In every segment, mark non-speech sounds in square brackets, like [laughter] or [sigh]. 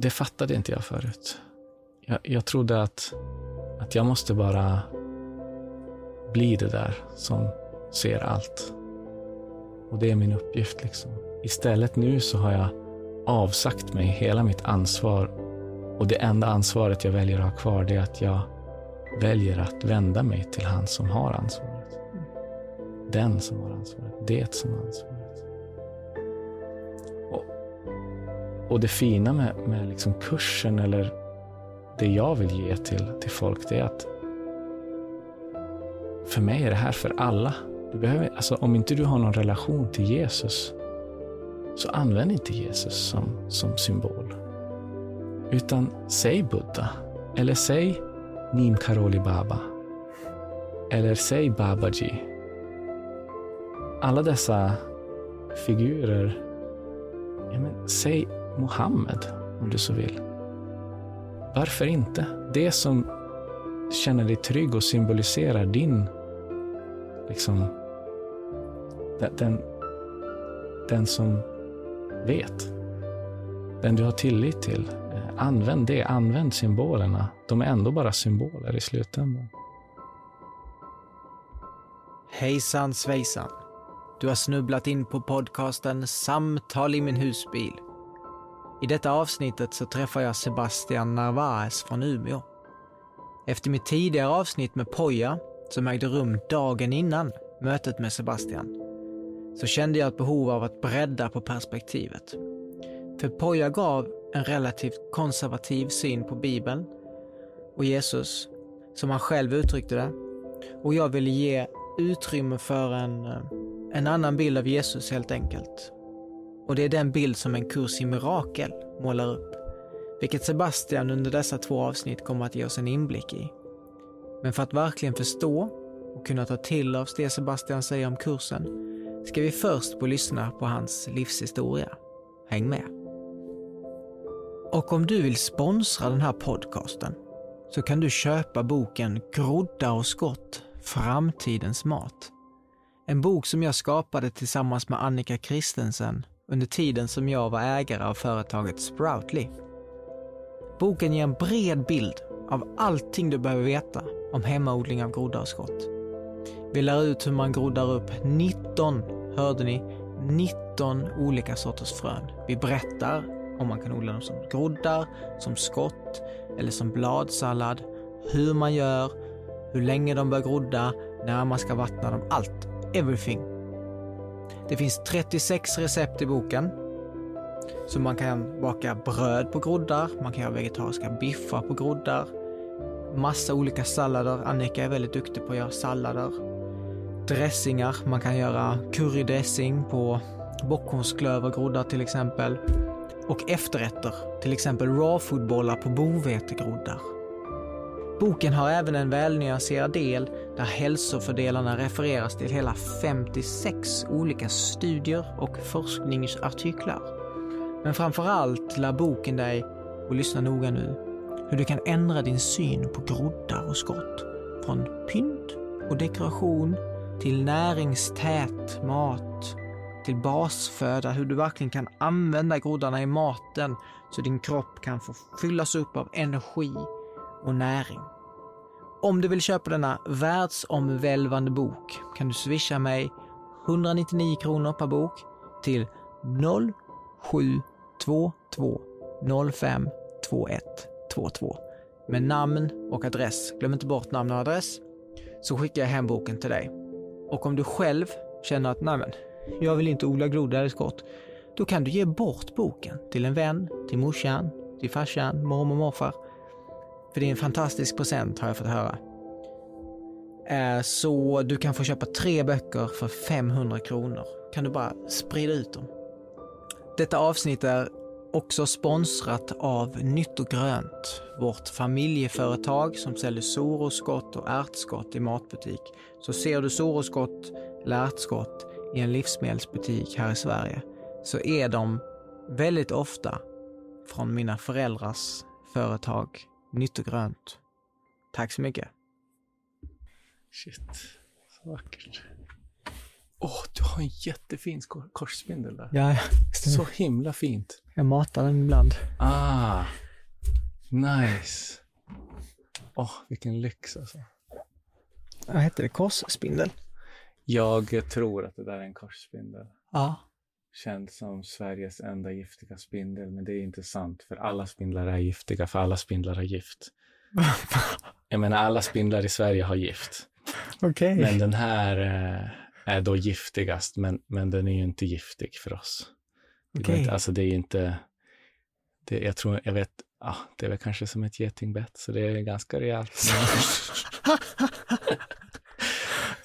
det fattade inte jag förut. Jag, jag trodde att, att jag måste bara bli det där som ser allt. Och det är min uppgift. liksom. Istället nu så har jag avsagt mig hela mitt ansvar och det enda ansvaret jag väljer att ha kvar det är att jag väljer att vända mig till han som har ansvaret. Den som har ansvaret. Det som har ansvaret. Och det fina med, med liksom kursen eller det jag vill ge till, till folk det är att för mig är det här för alla. Du behöver, alltså, om inte du har någon relation till Jesus så använd inte Jesus som, som symbol. Utan säg Buddha. Eller säg Nim Karoli Baba. Eller säg Babaji. Alla dessa figurer. Ja, men, säg Mohammed om du så vill. Varför inte? Det som känner dig trygg och symboliserar din, liksom, den, den, den som vet. Den du har tillit till. Eh, använd det. Använd symbolerna. De är ändå bara symboler i slutändan. Hejsan svejsan. Du har snubblat in på podcasten Samtal i min husbil. I detta avsnittet så träffar jag Sebastian Narvaez från Umeå. Efter mitt tidigare avsnitt med Poja, som ägde rum dagen innan mötet med Sebastian, så kände jag ett behov av att bredda på perspektivet. För Poja gav en relativt konservativ syn på Bibeln och Jesus, som han själv uttryckte det. Och jag ville ge utrymme för en, eh, en annan bild av Jesus helt enkelt. Och det är den bild som en kurs i mirakel målar upp. Vilket Sebastian under dessa två avsnitt kommer att ge oss en inblick i. Men för att verkligen förstå och kunna ta till oss det Sebastian säger om kursen ska vi först få lyssna på hans livshistoria. Häng med! Och om du vill sponsra den här podcasten så kan du köpa boken Groddar och skott, framtidens mat. En bok som jag skapade tillsammans med Annika Kristensen under tiden som jag var ägare av företaget Sproutly. Boken ger en bred bild av allting du behöver veta om hemmaodling av groddar och skott. Vi lär ut hur man groddar upp 19, hörde ni, 19 olika sorters frön. Vi berättar om man kan odla dem som groddar, som skott eller som bladsallad, hur man gör, hur länge de bör grodda, när man ska vattna dem, allt. Everything. Det finns 36 recept i boken. Så man kan baka bröd på groddar, man kan göra vegetariska biffar på groddar, massa olika sallader. Annika är väldigt duktig på att göra sallader. Dressingar, man kan göra currydressing på bockhornsklövergroddar till exempel. Och efterrätter, till exempel rawfoodbollar på bovetegroddar. Boken har även en välnyanserad del där hälsofördelarna refereras till hela 56 olika studier och forskningsartiklar. Men framför allt lär boken dig, och lyssna noga nu, hur du kan ändra din syn på groddar och skott. Från pynt och dekoration till näringstät mat, till basföda, hur du verkligen kan använda groddarna i maten så din kropp kan få fyllas upp av energi och näring. Om du vill köpa denna världsomvälvande bok kan du swisha mig 199 kronor per bok till 0722 05 2122 med namn och adress. Glöm inte bort namn och adress så skickar jag hem boken till dig. Och om du själv känner att nej men, jag vill inte odla groddar eller skott, då kan du ge bort boken till en vän, till morsan, till farsan, mormor och morfar. För det är en fantastisk present har jag fått höra. Eh, så du kan få köpa tre böcker för 500 kronor. Kan du bara sprida ut dem. Detta avsnitt är också sponsrat av Nytt och Grönt, vårt familjeföretag som säljer soroskott och ärtskott i matbutik. Så ser du soroskott eller ärtskott i en livsmedelsbutik här i Sverige så är de väldigt ofta från mina föräldrars företag Nytt och Grönt. Tack så mycket. Shit, så vackert. Åh, oh, du har en jättefin korsspindel där. Ja, Så himla fint. Jag matar den ibland. Ah, nice. Åh, vilken lyx alltså. Vad hette det? Korsspindel? Jag tror att det där är en korsspindel. Ja. Känd som Sveriges enda giftiga spindel, men det är inte sant, för alla spindlar är giftiga, för alla spindlar har gift. [laughs] Jag menar, alla spindlar i Sverige har gift. Okej. Men den här eh, är då giftigast, men, men den är ju inte giftig för oss. Okej. inte, alltså det är inte, det, jag tror, jag vet, ah, det är väl kanske som ett getingbett, så det är ganska rejält. [laughs]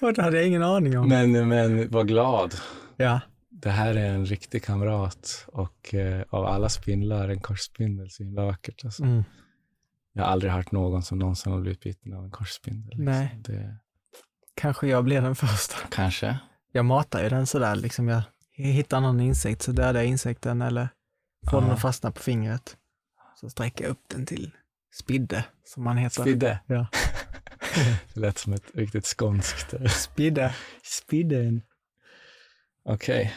Och det hade jag ingen aning om. Men, men var glad. Ja. Det här är en riktig kamrat och eh, av alla spindlar en korsspindel, så himla vackert. Alltså. Mm. Jag har aldrig hört någon som någonsin har blivit biten av en korsspindel. Liksom. Nej. Det, Kanske jag blev den första. kanske. Jag matar ju den sådär liksom. Jag hittar någon insekt så dödar jag insekten eller får den att fastna på fingret. Så sträcker jag upp den till spidde, som man heter. Spidde. Ja. [laughs] Det lät som ett riktigt skånskt. eh, Spidde. Spidden. Okej.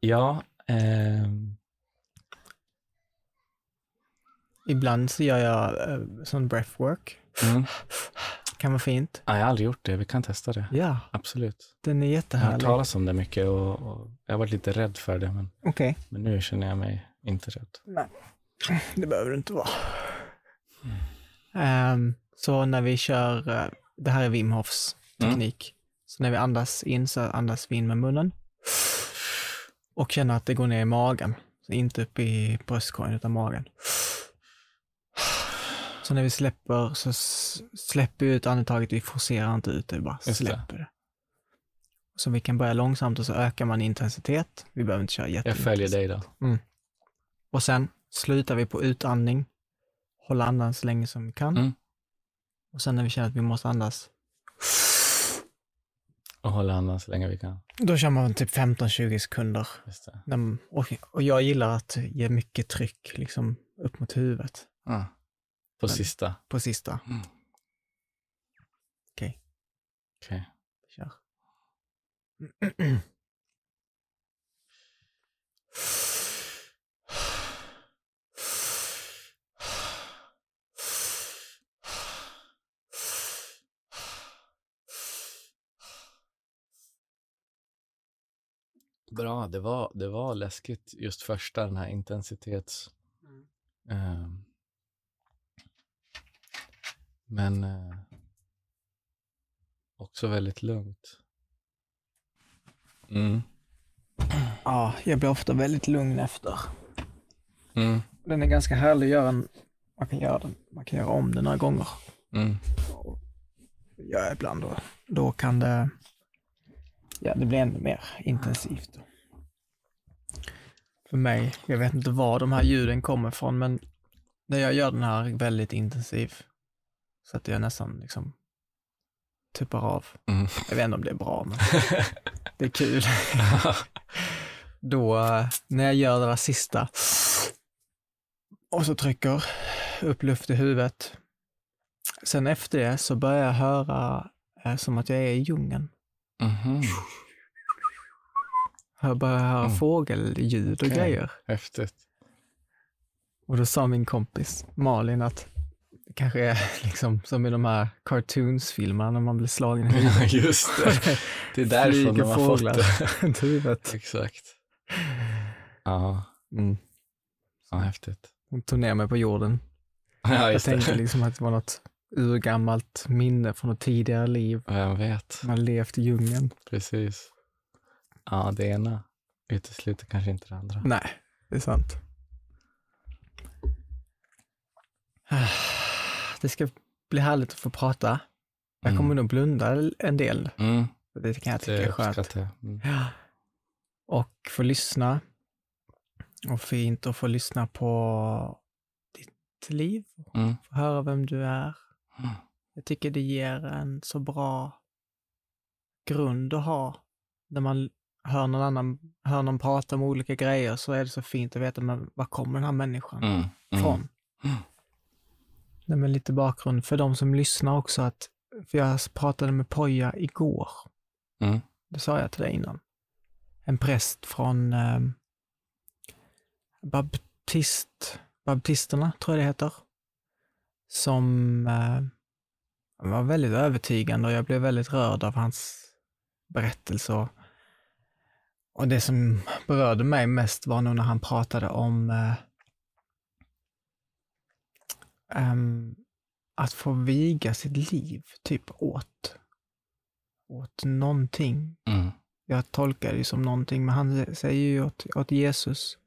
Ja. ehm, Ibland så gör jag uh, sån breathwork. mm. [laughs] Kan vara fint. Ja, jag har aldrig gjort det. Vi kan testa det. Ja, Absolut. den är Jag har jättehärlig. talas om det mycket och, och jag har varit lite rädd för det, men, Okej. men nu känner jag mig inte rädd. Nej, det behöver det inte vara. Ehm, så när vi kör, eh, det här är Wim Hofs teknik. Så när vi andas in så andas vi in med munnen. Och känner att det går ner i magen. Så inte upp i bröstkorgen utan magen. Så när vi släpper så släpper vi ut andetaget, vi forcerar inte ut det, vi bara släpper det. Så vi kan börja långsamt och så ökar man intensitet. Vi behöver inte köra Jag jätteintensivt. följer dig då. Och sen slutar vi på utandning, hålla andan så länge som vi kan. Mm. Och sen när vi känner att vi måste andas, Och hålla andan så länge vi kan. då kör man typ 15-20 sekunder. Just det. När- Och, och jag gillar att ge mycket tryck liksom upp mot huvudet Ah. På Men- sista. på sista. Mm. Okej. Okej. Kör. [clears throat] Bra, det var, det var läskigt just första, den här intensitets... ehm, men eh, också väldigt lugnt. Mm. Ja, jag blir ofta väldigt lugn efter. Mm. Den är ganska härlig att göra. En, man, kan göra den, man kan göra om den några gånger. Mm. jag ibland då. Då kan det, ja det blir ännu mer intensivt. För mig, jag vet inte var de här ljuden kommer ifrån, men när jag gör den här väldigt intensiv, så att jag nästan liksom tuppar av. Mm. Jag vet inte om det är bra, men det är kul. [laughs] Då, eh, när jag gör det där sista och så trycker upp luft i huvudet. Sen efter det så börjar jag höra eh, som att jag är i djungeln. Mhm. Jag börjar höra Mm. fågelljud och Okej. grejer. Häftigt. Och då sa min kompis Malin att det kanske är [laughs] liksom som i de här cartoonsfilmerna när man blir slagen i [laughs] huvudet. Just det. [laughs] Det är därifrån de har fått det. huvudet. Exakt. Ja, Mm. ja häftigt. Hon tog ner mig på jorden. Ja, Jag tänkte liksom att det var något urgammalt minne från något tidigare liv. Vem vet. Man levt i djungeln. Precis. Ja, det ena utesluter kanske inte det andra. Nej, det är sant. [sighs] Det ska bli härligt att få prata. Jag kommer Mm. nog blunda en del. Mm, Det kan jag tycka det är skönt. jag. Mm. Och få lyssna. Och fint att få lyssna på ditt liv. Mm. Få höra vem du är. Mm. Jag tycker det ger en så bra grund att ha. När man hör någon annan, hör någon prata om olika grejer så är det så fint att veta, men var kommer den här människan Mm. Mm. ifrån? Mm. Nej, men lite bakgrund för de som lyssnar också att, för jag pratade med Poja igår. Mm. Det sa jag till dig innan. En präst från, eh, baptist, baptisterna, tror jag det heter, som eh, var väldigt övertygande och jag blev väldigt rörd av hans berättelse. Och, det som berörde mig mest var nog när han pratade om eh, um, att få viga sitt liv typ åt, åt någonting. Mm. Jag tolkar det som någonting, men han säger ju åt, åt Jesus.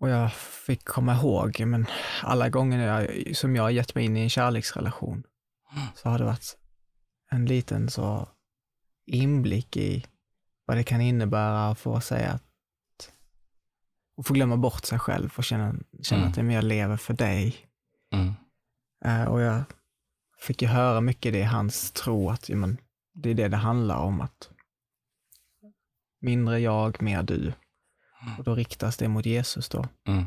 Och jag fick komma ihåg, men alla gånger jag, som jag har gett mig in i en kärleksrelation, så har det varit en liten så inblick i vad det kan innebära att få säga att och få glömma bort sig själv och känna, känna Mm. att jag lever för dig. Mm. Eh, och jag fick ju höra mycket det i hans tro att men, det är det det handlar om. att Mindre jag, mer du. Och då riktas det mot Jesus då. Mm.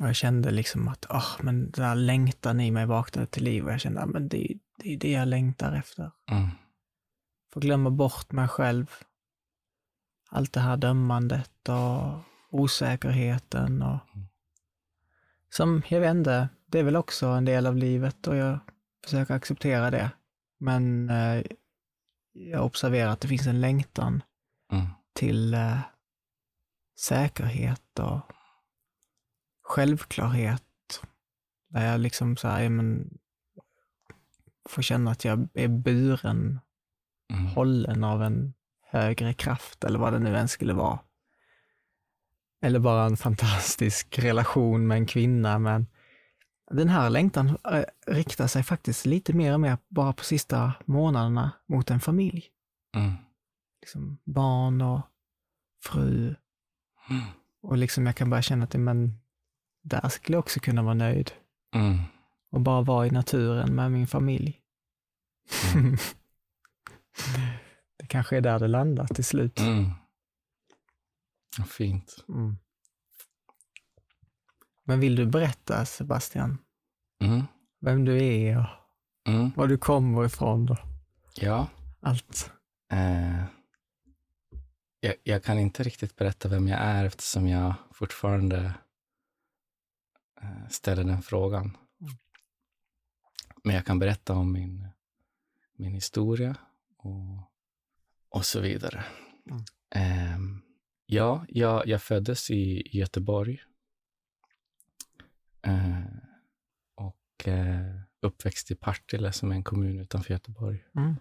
Och jag kände liksom att oh, men den här längtan i mig vaknade till liv och jag kände att men det, är- det är det jag längtar efter. Mm. Få glömma bort mig själv. Allt det här dömandet och osäkerheten och som, jag vet inte, det är väl också en del av livet och jag försöker acceptera det. Men eh, jag observerar att det finns en längtan Mm. till eh, säkerhet och självklarhet. Där jag liksom så här, ja, men, får känna att jag är buren, Mm. hållen av en högre kraft eller vad det nu än skulle vara. Eller bara en fantastisk relation med en kvinna. Men den här längtan eh, riktar sig faktiskt lite mer och mer bara på sista månaderna mot en familj. Mm. Liksom barn och fru. Mm. Och liksom jag kan bara känna att men, där skulle jag också kunna vara nöjd. Mm. Och bara vara i naturen med min familj. Mm. [laughs] det kanske är där det landar till slut. Mm. Fint. Mm. Men vill du berätta, Sebastian, Mm. vem du är och var du kommer ifrån och Ja. allt? Eh, jag, jag kan inte riktigt berätta vem jag är eftersom jag fortfarande eh, ställer den frågan. Men jag kan berätta om min, min historia och, och så vidare. Mm. Eh, ja, jag, jag föddes i, Göteborg. Eh, och eh, uppväxt i Partille som är en kommun utanför Göteborg Mm.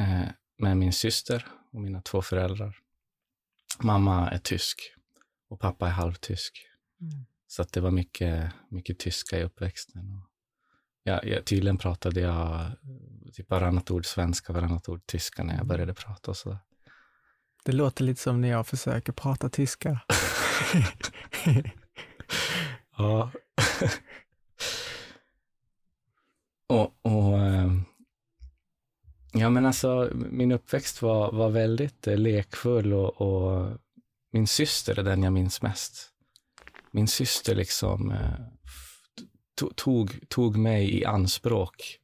eh, med min syster och mina två föräldrar. Mamma är tysk och pappa är halvtysk. Mm. Så att det var mycket, mycket tyska i uppväxten. Ja, jag, tydligen pratade jag eh, typ varannat ord svenska, varannat ord tyska när jag började prata och sådär. Det låter lite som när jag försöker prata tyska. [laughs] [laughs] Ja. [laughs] och, och ehm, ja men alltså min uppväxt var, var väldigt eh, lekfull och, och min syster är den jag minns mest. Min syster liksom eh, tog, tog mig i anspråk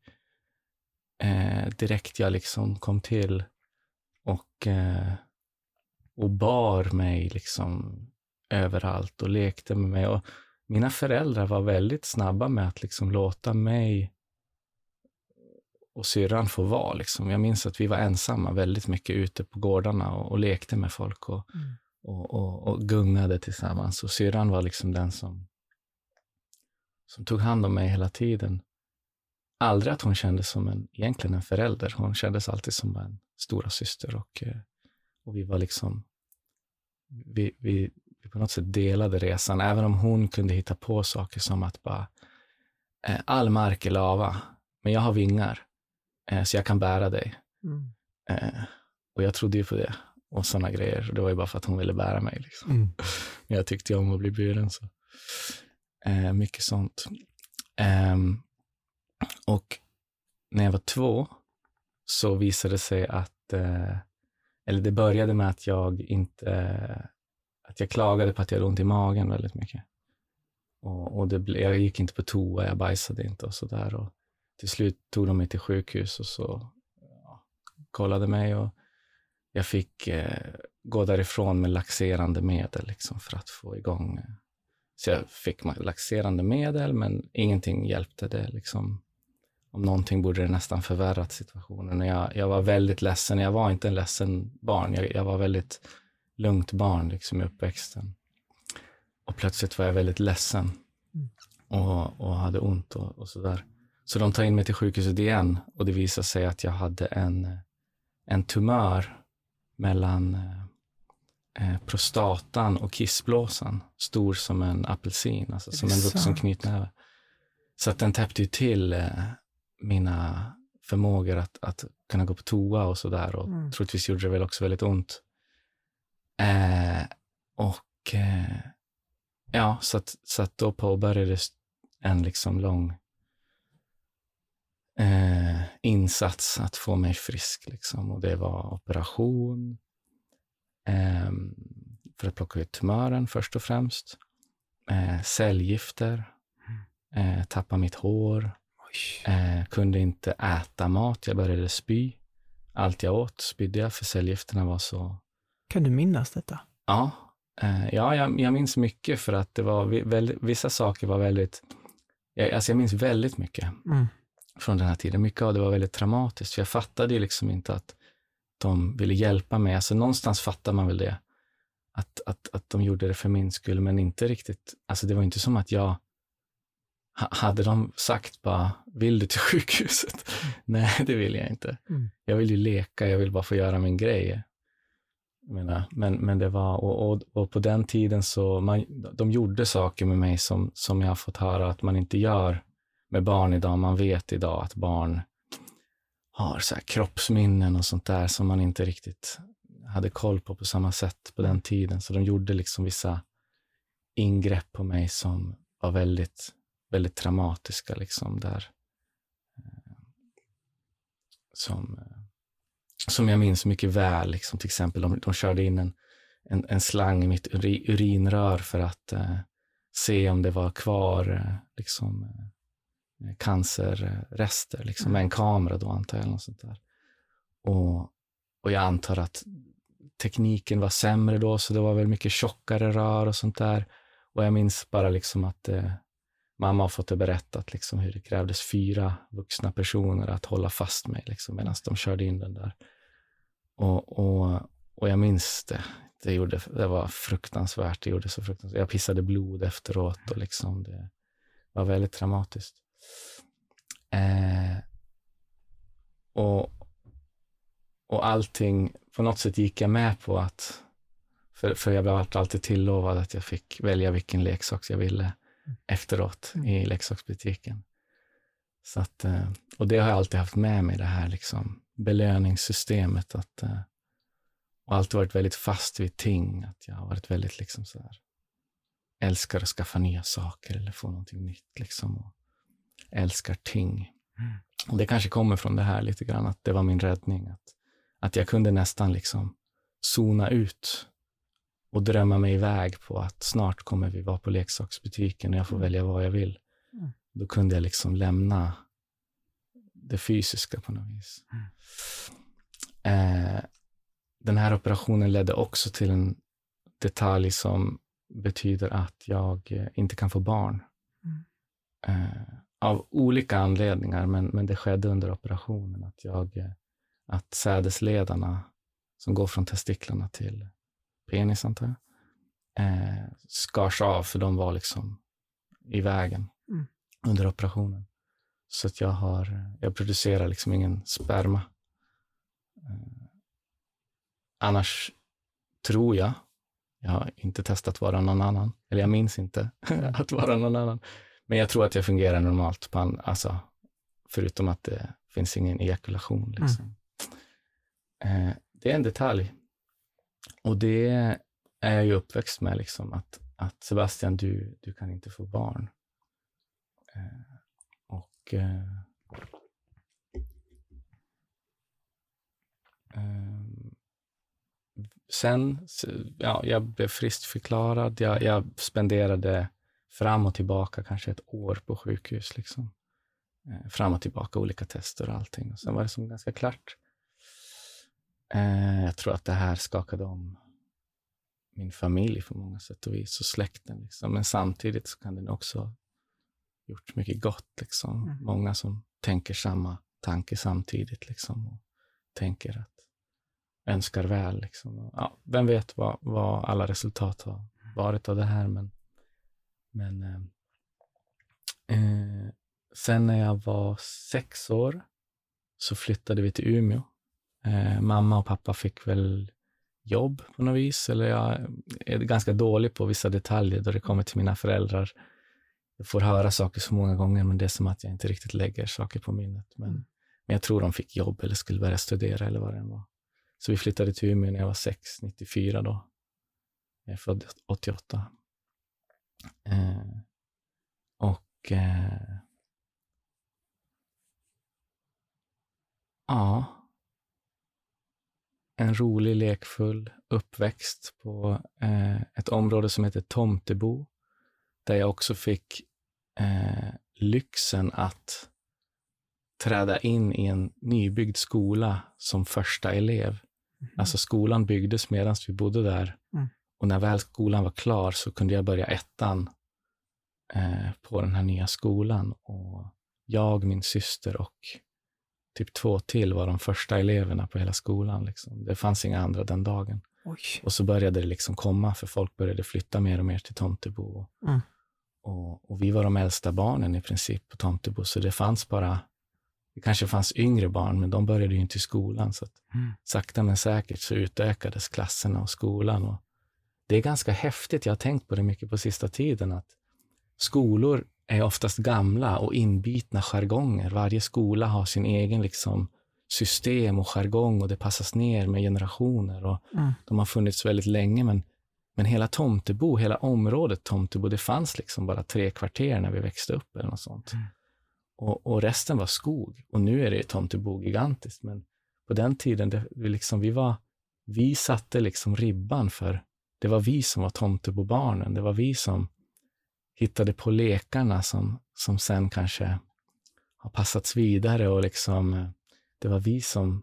eh, direkt jag liksom kom till och, eh, och bar mig liksom överallt och lekte med mig. Och mina föräldrar var väldigt snabba med att liksom låta mig och syrran få vara. Liksom. Jag minns att vi var ensamma väldigt mycket ute på gårdarna och, och lekte med folk och, Mm. och, och, och gungade tillsammans. Och syrran var liksom den som, som tog hand om mig hela tiden. Aldrig att hon kändes som en, egentligen en förälder. Hon kändes alltid som en stora syster och, eh, och vi var liksom, vi, vi, vi på något sätt delade resan, även om hon kunde hitta på saker som att bara, eh, all mark är lava, men jag har vingar, eh, så jag kan bära dig. Mm. Eh, och jag trodde ju på det och sådana grejer. Det var ju bara för att hon ville bära mig. Liksom. Mm. Men [laughs] jag tyckte ju om att bli buren. Så. Eh, mycket sånt. Ehm, och när jag var två så visade det sig att, eh, eller det började med att jag inte, att jag klagade på att jag hade ont i magen väldigt mycket. Och, och det jag gick inte på toa, jag bajsade inte och sådär. Till slut tog de mig till sjukhus och så ja, kollade mig och jag fick eh, gå därifrån med laxerande medel liksom, för att få igång. Eh. Så jag fick laxerande medel, men ingenting hjälpte det. Liksom. Om någonting borde det nästan förvärrat situationen. Jag, jag var väldigt ledsen. Jag var inte en ledsen barn. Jag, jag var väldigt lugnt barn liksom, i uppväxten. Och plötsligt var jag väldigt ledsen mm. och, och hade ont och, och sådär. Så de tar in mig till sjukhuset igen och det visar sig att jag hade en, en tumör mellan eh, eh prostatan och kissblåsan, stor som en apelsin, alltså som en vuxen knytnäve. Så att den täppte ju till eh, mina förmågor att, att kunna gå på toa och sådär och mm. troligtvis gjorde det väl också väldigt ont. Eh, och eh, ja, så att, så att då påbörjades en liksom lång eh, insats att få mig frisk. Liksom. Och det var operation eh, för att plocka ut tumören först och främst. Eh, cellgifter, eh, tappa mitt hår, eh, kunde inte äta mat. Jag började spy. Allt jag åt spydde jag, för cellgifterna var så... Kan du minnas detta? Ja, eh, ja jag, jag minns mycket för att det var väldigt, vissa saker var väldigt... Jag, alltså jag minns väldigt mycket. Mm från den här tiden. Mycket av det var väldigt traumatiskt, för jag fattade ju liksom inte att de ville hjälpa mig. Alltså någonstans fattar man väl det, att, att, att de gjorde det för min skull, men inte riktigt. Alltså det var inte som att jag hade de sagt bara, vill du till sjukhuset? [laughs] Nej, det vill jag inte. Mm. Jag vill ju leka, jag vill bara få göra min grej. Menar, men, men det var, och, och, och, på den tiden så, man, de gjorde saker med mig som, som jag har fått höra att man inte gör med barn idag. Man vet idag att barn har så kroppsminnen och sånt där som man inte riktigt hade koll på på samma sätt på den tiden. Så de gjorde liksom vissa ingrepp på mig som var väldigt, väldigt traumatiska. Liksom där. Eh, som, eh, som jag minns mycket väl. Liksom, till exempel, de, de körde in en, en, en slang i mitt urinrör för att eh, se om det var kvar eh, liksom, eh, cancerrester, liksom, med en kamera då antar jag. Eller sånt där. Och, och jag antar att tekniken var sämre då, så det var väl mycket tjockare rör och sånt där. Och jag minns bara liksom att eh, mamma har fått det berättat, liksom, hur det krävdes fyra vuxna personer att hålla fast mig liksom, medan de körde in den där. Och, och, och jag minns det. Det, gjorde, det var fruktansvärt. Det gjorde så fruktansvärt. Jag pissade blod efteråt och liksom det var väldigt traumatiskt. Eh, och, och allting, på något sätt gick jag med på att, för, för jag blev alltid tillovad att jag fick välja vilken leksak jag ville efteråt mm. i leksaksbutiken. Så att, eh, och det har jag alltid haft med mig, det här liksom belöningssystemet. Att, eh, och alltid varit väldigt fast vid ting. Att jag har varit väldigt liksom så här, älskar att skaffa nya saker eller få någonting nytt. Liksom. Och, älskar ting. Mm. Och det kanske kommer från det här lite grann, att det var min räddning. Att, att jag kunde nästan liksom zona ut och drömma mig iväg på att snart kommer vi vara på leksaksbutiken och jag får mm. välja vad jag vill. Mm. Då kunde jag liksom lämna det fysiska på något vis. Eh, den här operationen ledde också till en detalj som betyder att jag eh, inte kan få barn. Mm. Eh, av olika anledningar, men, men det skedde under operationen, att, jag, eh, att sädesledarna som går från testiklarna till penis, antar jag, eh, skars av, för de var liksom i vägen mm. under operationen. Så att jag, har, jag producerar liksom ingen sperma. Eh, annars tror jag, jag har inte testat vara någon annan, eller jag minns inte [laughs] att vara någon annan, men jag tror att jag fungerar normalt, på an, alltså, förutom att det finns ingen ejakulation. Liksom. Mm. Eh, det är en detalj. Och det är jag ju uppväxt med, liksom, att, att Sebastian, du, du kan inte få barn. Eh, och eh, ehm, sen, ja, jag blev friskförklarad. Jag, jag spenderade fram och tillbaka, kanske ett år på sjukhus. Liksom. Eh, fram och tillbaka, olika tester och allting. Och sen var det som ganska klart. Eh, jag tror att det här skakade om min familj på många sätt och vis och släkten. Liksom. Men samtidigt så kan den också gjort mycket gott. Liksom. Mm. Många som tänker samma tanke samtidigt liksom, och tänker att önskar väl. Liksom. Ja, vem vet vad, vad alla resultat har varit av det här, men, men eh, eh, sen när jag var sex år så flyttade vi till Umeå. Eh, mamma och pappa fick väl jobb på något vis, eller jag är ganska dålig på vissa detaljer då det kommer till mina föräldrar. Jag får höra saker så många gånger, men det är som att jag inte riktigt lägger saker på minnet. Men, mm. men jag tror de fick jobb eller skulle börja studera eller vad det var. Så vi flyttade till Umeå när jag var sex, 94 då. Jag är född 88. Eh, och eh, ja, en rolig, lekfull uppväxt på eh, ett område som heter Tomtebo, där jag också fick eh, lyxen att träda in i en nybyggd skola som första elev. Mm. Alltså skolan byggdes medan vi bodde där. Mm. Och när väl skolan var klar så kunde jag börja ettan eh, på den här nya skolan. Och jag, min syster och typ två till var de första eleverna på hela skolan. Liksom. Det fanns inga andra den dagen. Oj. Och så började det liksom komma, för folk började flytta mer och mer till Tomtebo. Mm. Och, och, vi var de äldsta barnen i princip på Tomtebo, så det fanns bara det kanske fanns yngre barn, men de började ju inte i skolan. Så mm. Sakta men säkert så utökades klasserna och skolan. Och det är ganska häftigt, jag har tänkt på det mycket på sista tiden, att skolor är oftast gamla och inbitna jargonger. Varje skola har sin egen liksom, system och jargong och det passas ner med generationer. Och mm. De har funnits väldigt länge, men, men hela Tomtebo, hela området Tomtebo, det fanns liksom bara tre kvarter när vi växte upp eller något sånt. Mm. Och, och, resten var skog. Och nu är det Tomtebo gigantiskt, men på den tiden, det, vi, liksom, vi, var, vi satte liksom ribban för, det var vi som var Tomtebobarnen. Det var vi som hittade på lekarna som, som sen kanske har passats vidare och liksom, eh, det var vi som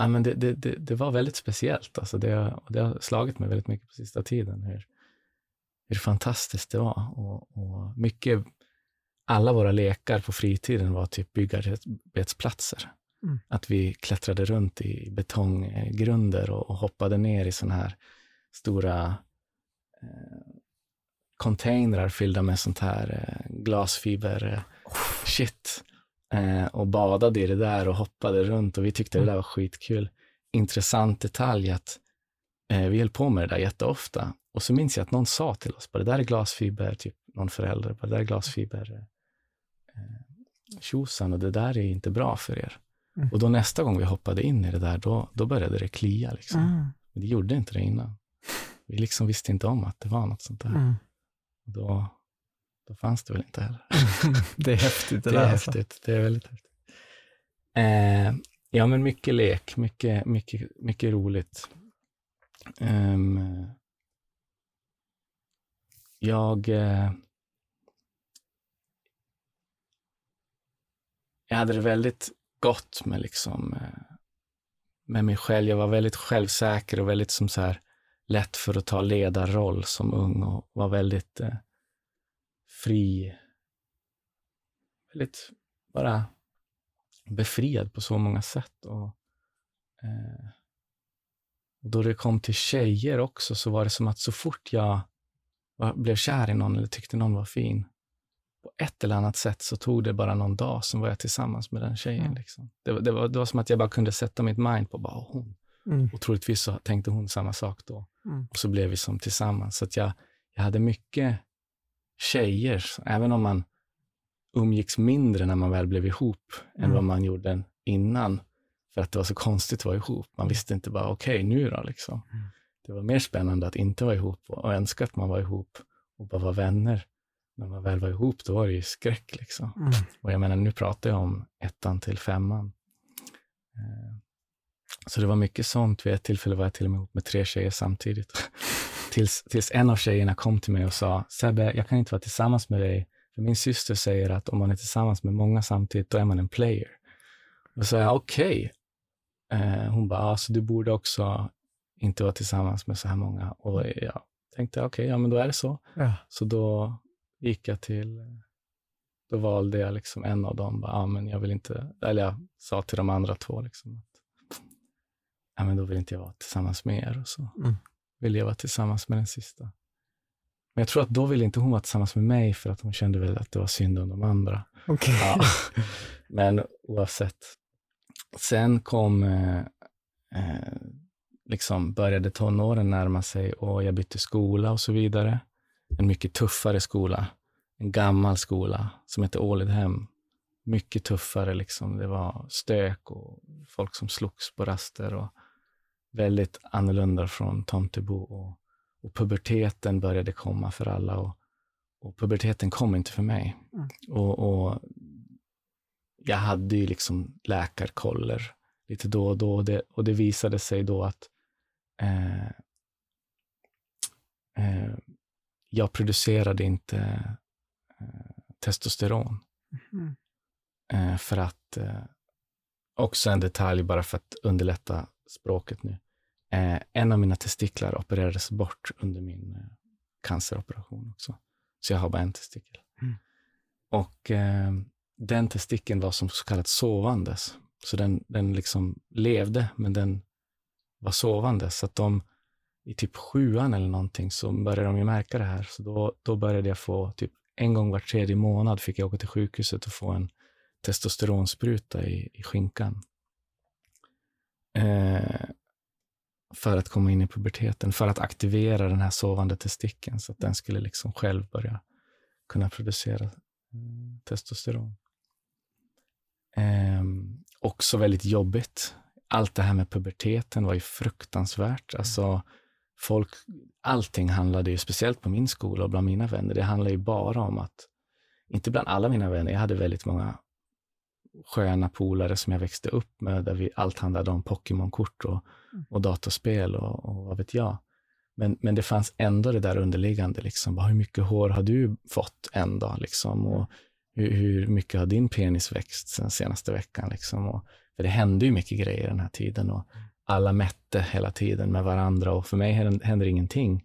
Ja, men det, det, det, det var väldigt speciellt. Alltså det, det har slagit mig väldigt mycket på sista tiden, hur, hur fantastiskt det var. Och, och mycket alla våra lekar på fritiden var typ byggarbetsplatser. Mm. Att vi klättrade runt i betonggrunder och, och hoppade ner i sådana här stora eh, containrar fyllda med sånt här eh, glasfiber eh, shit eh, och badade i det där och hoppade runt och vi tyckte mm. det där var skitkul. Intressant detalj att eh, vi höll på med det där jätteofta och så minns jag att någon sa till oss, det där är glasfiber, typ någon förälder, det där är glasfiber eh, tjosan och det där är inte bra för er. Mm. Och då nästa gång vi hoppade in i det där, då, då började det klia. Liksom. Mm. Men det gjorde inte det innan. Vi liksom visste inte om att det var något sånt där. Mm. Då, då fanns det väl inte heller. [laughs] det är häftigt. Det, det är alltså. häftigt. Det är väldigt häftigt. Eh, ja, men mycket lek, mycket, mycket, mycket roligt. Um, jag eh, jag hade det väldigt gott med, liksom, eh, med mig själv. Jag var väldigt självsäker och väldigt som så här, lätt för att ta ledarroll som ung och var väldigt eh, fri. Väldigt bara befriad på så många sätt. Och, eh, och då det kom till tjejer också så var det som att så fort jag var, blev kär i någon eller tyckte någon var fin, på ett eller annat sätt så tog det bara någon dag, som var jag tillsammans med den tjejen. Mm. Liksom. Det, det, var, det var som att jag bara kunde sätta mitt mind på bara hon. Mm. Och troligtvis så tänkte hon samma sak då. Mm. Och så blev vi som tillsammans. Så att jag, jag hade mycket tjejer, även om man umgicks mindre när man väl blev ihop mm. än vad man gjorde innan. För att det var så konstigt att vara ihop. Man visste inte bara, okej, okay, nu då liksom. Mm. Det var mer spännande att inte vara ihop och önska att man var ihop och bara vara vänner när man väl var ihop, då var det ju skräck. Liksom. Mm. Och jag menar, nu pratar jag om ettan till femman. Eh, så det var mycket sånt. Vid ett tillfälle var jag till och med ihop med tre tjejer samtidigt. [laughs] tills, tills en av tjejerna kom till mig och sa, Sebbe, jag kan inte vara tillsammans med dig, för min syster säger att om man är tillsammans med många samtidigt, då är man en player. Då sa jag, okej, okay. Eh, hon bara, alltså, du borde också inte vara tillsammans med så här många. Och jag tänkte, okej, okay, ja men då är det så. Ja. Så då gick jag till, då valde jag liksom en av dem. Bara, ja, men jag vill inte, eller jag sa till de andra två, liksom, att, ja, men då vill inte jag vara tillsammans med er. Och så Mm. ville jag vara tillsammans med den sista. Men jag tror att då ville inte hon vara tillsammans med mig för att hon kände väl att det var synd om de andra. Okej. Ja. [laughs] Men oavsett. Sen kom, eh, eh, liksom började tonåren närma sig och jag bytte skola och så vidare. En mycket tuffare skola. En gammal skola som hette Ålidhem. Mycket tuffare liksom. Det var stök och folk som slogs på raster och väldigt annorlunda från Tomtebo. Och, och puberteten började komma för alla och, och puberteten kom inte för mig. Mm. Och, och jag hade ju liksom läkarkoller lite då och då och det, och det visade sig då att eh, eh, jag producerade inte eh, testosteron. Mhm. Eh, för att, eh, också en detalj bara för att underlätta språket nu. Eh, en av mina testiklar opererades bort under min eh, canceroperation också. Så jag har bara en testikel. Mm. Och eh, den testikeln var som så kallat sovandes. Så den, den liksom levde, men den var sovande. Så att de i typ sjuan eller någonting så började de ju märka det här. Så då, då började jag få, typ en gång var tredje månad fick jag åka till sjukhuset och få en testosteronspruta i, i skinkan. Eh, för att komma in i puberteten, för att aktivera den här sovande testikeln så att den skulle liksom själv börja kunna producera mm, testosteron. Eh, också väldigt jobbigt. Allt det här med puberteten var ju fruktansvärt. Alltså, folk, allting handlade ju, speciellt på min skola och bland mina vänner, det handlade ju bara om att, inte bland alla mina vänner, jag hade väldigt många sköna polare som jag växte upp med, där vi, allt handlade om Pokémon-kort och, och dataspel och, och vad vet jag. Men, men det fanns ändå det där underliggande, liksom, bara, hur mycket hår har du fått en dag? Liksom, och hur, hur mycket har din penis växt den senaste veckan? Liksom, och, för det hände ju mycket grejer den här tiden och alla mätte hela tiden med varandra och för mig hände, ingenting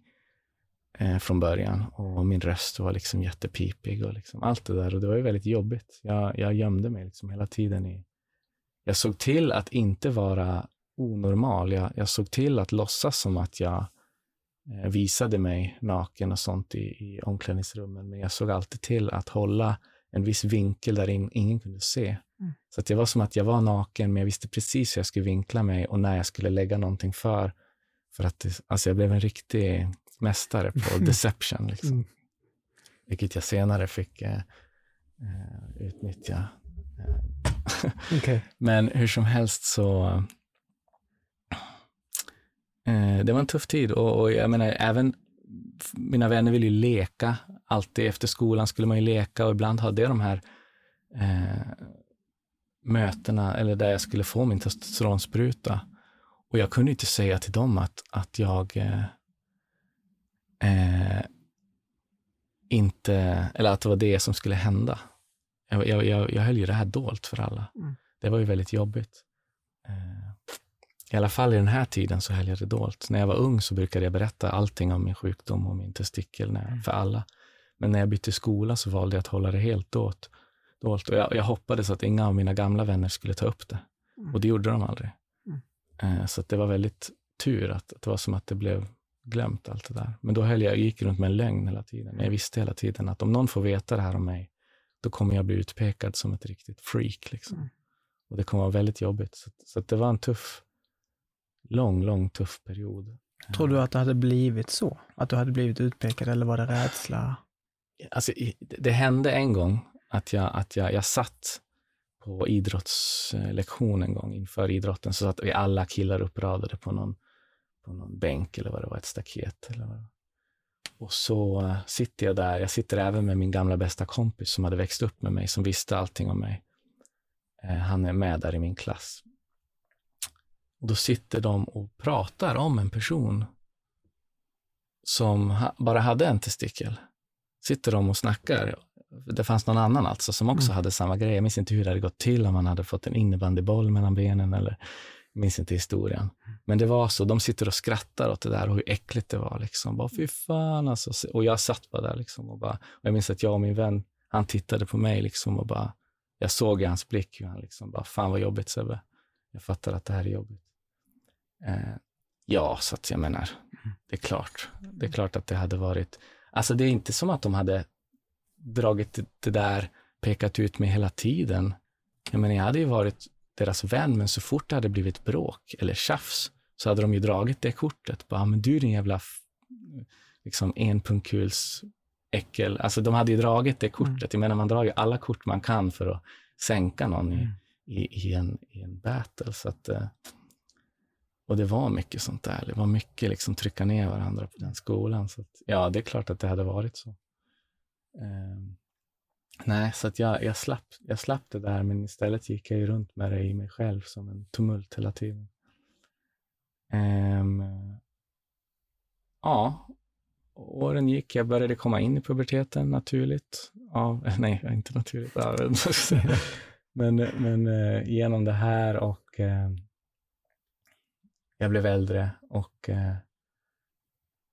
eh, från början och min röst var liksom jättepipig och liksom allt det där och det var ju väldigt jobbigt. Jag, jag gömde mig liksom hela tiden i... Jag såg till att inte vara onormal. Jag, jag såg till att låtsas som att jag eh, visade mig naken och sånt i, i omklädningsrummen, men jag såg alltid till att hålla en viss vinkel där in, ingen kunde se. Mm. Så att det var som att jag var naken, men jag visste precis hur jag skulle vinkla mig och när jag skulle lägga någonting för. För att det, alltså jag blev en riktig mästare på [laughs] deception. Liksom. Mm. Vilket jag senare fick eh, eh, utnyttja. Eh, [laughs] Okej. Men hur som helst så, eh, det var en tuff tid och, och jag menar även mina vänner ville ju leka. Alltid efter skolan skulle man ju leka och ibland hade jag de här eh, mötena eller där jag skulle få min testosteronspruta. Och jag kunde inte säga till dem att, att jag eh, eh, inte, eller att det var det som skulle hända. Jag, jag, jag, jag höll ju det här dolt för alla. Mm. Det var ju väldigt jobbigt. Eh, I alla fall i den här tiden så höll jag det dolt. När jag var ung så brukade jag berätta allting om min sjukdom och min testikel när, för alla. Men när jag bytte skola så valde jag att hålla det helt dolt. Dolt. Och jag, jag hoppades att inga av mina gamla vänner skulle ta upp det. Mm. Och det gjorde de aldrig. Mm. Eh, så det var väldigt tur att, att det var som att det blev glömt allt det där. Men då höll jag, jag gick runt med en lögn hela tiden. Jag visste hela tiden att om någon får veta det här om mig, då kommer jag bli utpekad som ett riktigt freak. Liksom. Mm. Och det kommer vara väldigt jobbigt. Så, så det var en tuff, lång, lång tuff period. Tror du att det hade blivit så? Att du hade blivit utpekad eller var det rädsla? Alltså, det hände en gång att jag, att jag, jag satt på idrottslektion en gång inför idrotten, så att vi alla killar uppradade på någon, på någon bänk eller vad det var, ett staket. Eller vad. Och så eh, sitter jag där, jag sitter även med min gamla bästa kompis som hade växt upp med mig, som visste allting om mig. Eh, han är med där i min klass. Och då sitter de och pratar om en person som bara hade en testikel. Sitter de och snackar. Det fanns någon annan alltså som också Mm. hade samma grej. Jag minns inte hur det hade gått till, om han hade fått en innebandyboll mellan benen eller Jag minns inte historien. Men det var så. De sitter och skrattar åt det där och hur äckligt det var. Liksom. Bara, Fy fan alltså. Och jag satt bara där liksom och bara, och jag minns att jag och min vän, han tittade på mig liksom och bara, jag såg i hans blick hur han liksom bara, fan vad jobbigt Sebbe. Jag fattar att det här är jobbigt. Eh, ja, så att jag menar, det är klart. Det är klart att det hade varit, alltså det är inte som att de hade dragit det där, pekat ut mig hela tiden. Jag menar, jag hade ju varit deras vän, men så fort det hade blivit bråk eller tjafs så hade de ju dragit det kortet. Bara, men du din jävla liksom enpunkkuls äckel. Alltså de hade ju dragit det kortet. Mm. Jag menar, man drar ju alla kort man kan för att sänka någon i, mm. i, i, en, i en battle. Så att, eh, och det var mycket sånt där. Det var mycket liksom trycka ner varandra på den skolan. Så att, ja, det är klart att det hade varit så. Ehm, nej, så att jag, jag, slapp, jag slapp det där, men istället gick jag ju runt med det i mig själv som en tumult hela tiden. Ehm, ja, åren gick. Jag började komma in i puberteten naturligt. Ja, [laughs] nej, inte naturligt. [laughs] men men eh, genom det här och ehm, jag blev äldre och eh,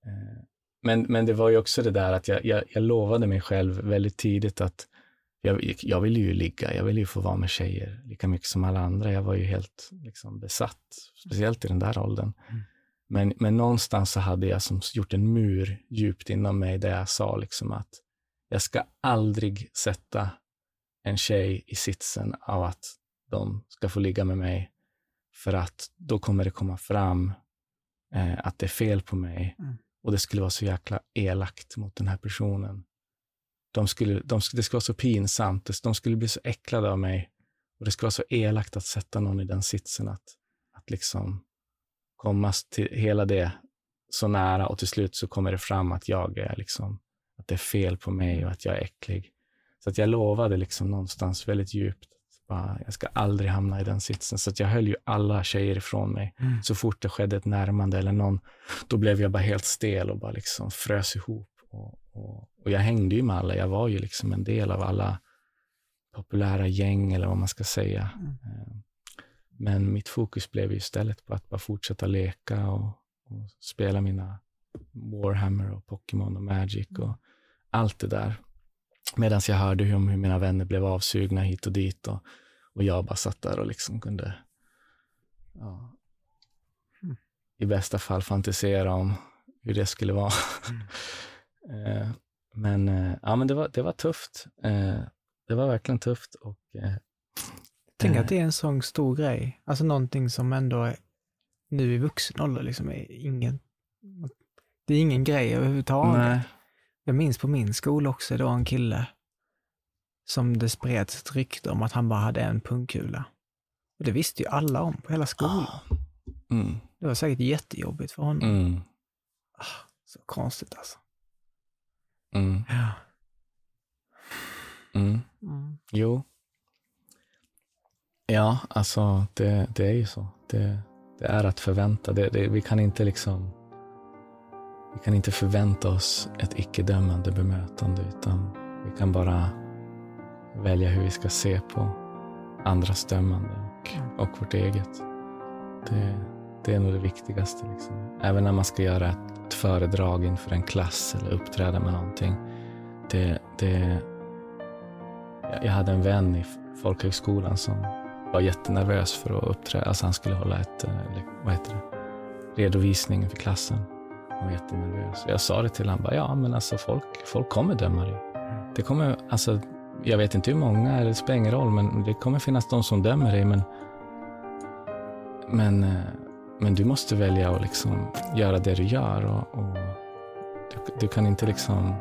eh, men, men det var ju också det där att jag, jag, jag lovade mig själv väldigt tidigt att jag, jag ville ju ligga, jag ville ju få vara med tjejer lika mycket som alla andra. Jag var ju helt liksom, besatt, speciellt i den där åldern. Mm. Men, men någonstans så hade jag som gjort en mur djupt inom mig där jag sa liksom att jag ska aldrig sätta en tjej i sitsen av att de ska få ligga med mig för att då kommer det komma fram eh, att det är fel på mig. Mm. Och det skulle vara så jäkla elakt mot den här personen. De skulle, de, det skulle vara så pinsamt, de skulle bli så äcklade av mig. Och det skulle vara så elakt att sätta någon i den sitsen att, att liksom komma till hela det så nära och till slut så kommer det fram att jag är liksom, att det är fel på mig och att jag är äcklig. Så att jag lovade liksom någonstans väldigt djupt bara, jag ska aldrig hamna i den sitsen. Så att jag höll ju alla tjejer ifrån mig. Mm. Så fort det skedde ett närmande eller någon, då blev jag bara helt stel och bara liksom frös ihop. Och, och, och jag hängde ju med alla. Jag var ju liksom en del av alla populära gäng eller vad man ska säga. Mm. Eh, men mitt fokus blev istället på att bara fortsätta leka och, och spela mina Warhammer och Pokémon och Magic och allt det där. Medan jag hörde hur, hur mina vänner blev avsugna hit och dit och, och jag bara satt där och liksom kunde ja, mm. i bästa fall fantisera om hur det skulle vara. Mm. [laughs] Eh, men eh, ja, men det var, det var tufft. Eh, det var verkligen tufft. Och, Tänk att det är en sån stor grej. Alltså någonting som ändå är, nu i vuxen ålder liksom är ingen, det är ingen grej överhuvudtaget. Nej. Jag minns på min skola också, det var en kille som det spreds ett rykte om att han bara hade en pungkula. Och det visste ju alla om på hela skolan. Ah. Mm. Det var säkert jättejobbigt för honom. Mm. Ah, så konstigt alltså. Mm. Ja. Mm. Mm. Jo. Ja, alltså det, det är ju så. Det, det är att förvänta. Det, det, vi kan inte liksom vi kan inte förvänta oss ett icke-dömande bemötande utan vi kan bara välja hur vi ska se på andras dömande och, och vårt eget. Det, det är nog det viktigaste. Liksom. Även när man ska göra ett, ett föredrag inför en klass eller uppträda med någonting. Det, det, jag hade en vän i folkhögskolan som var jättenervös för att uppträda. Alltså han skulle hålla ett, eh, vad heter det, redovisning för klassen. Han var jättenervös. Jag sa det till honom, ja men alltså folk, folk kommer döma dig. Det kommer, alltså, jag vet inte hur många, det spelar ingen roll, men det kommer finnas de som dömer dig. Men, men, eh, men du måste välja att liksom göra det du gör. Och, och du, du, kan inte liksom...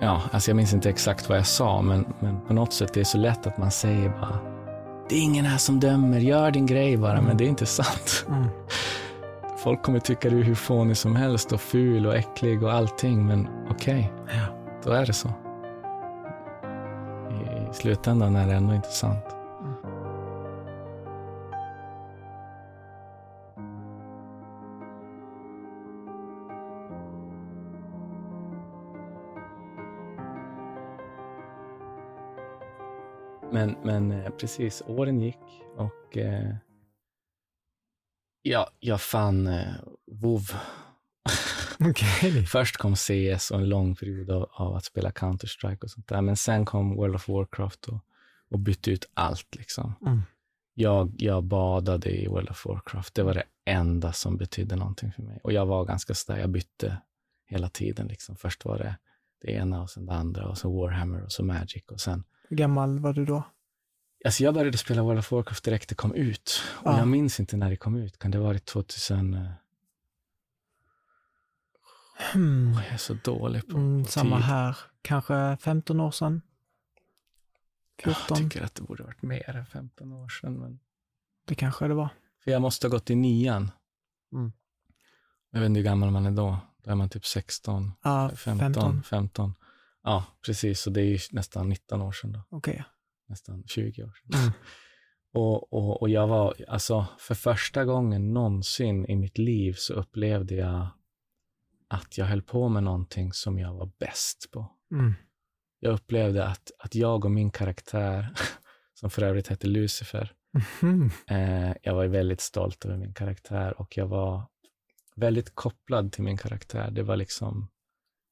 Ja, alltså jag minns inte exakt vad jag sa, men, men på något sätt det är så lätt att man säger bara det är ingen här som dömer, gör din grej bara, mm. men det är inte sant. Mm. Folk kommer tycka du är hur fånig som helst och ful och äcklig och allting, men okej, okay, ja. då är det så. I slutändan är det ändå inte sant. Men, men eh, precis, åren gick och eh, Ja, jag fann eh, WoW. Okej. [laughs] Först kom CS och en lång period av, av att spela Counter-Strike och sånt där. Men sen kom World of Warcraft och, och bytte ut allt. Liksom. Mm. Jag, jag badade i World of Warcraft. Det var det enda som betydde någonting för mig. Och jag var ganska sådär, jag bytte hela tiden. Liksom. Först var det det ena och sen det andra och så Warhammer och så Magic och sen Hur gammal var du då? Alltså jag började spela World of Warcraft direkt det kom ut. Och Ja. jag minns inte när det kom ut. Kan det ha varit 2000? eh, Hmm. Jag är så dålig på, Mm, på samma tid. här. Kanske 15 år sedan? Jag 14? tycker att det borde varit mer än 15 år sedan. Men... Det kanske det var. För jag måste ha gått i nian. Mm. Jag vet inte hur gammal man är då. Då är man typ 16, Ja, 15, 15. 15. Ja, precis. Så det är ju nästan 19 år sedan då. Okej. Nästan 20 år sedan. Mm. [laughs] Och, och, och jag var, alltså för första gången någonsin i mitt liv så upplevde jag att jag höll på med någonting som jag var bäst på. Mm. Jag upplevde att, att jag och min karaktär, [laughs] som för övrigt hette Lucifer, Mhm. eh, jag var väldigt stolt över min karaktär och jag var väldigt kopplad till min karaktär. Det var liksom,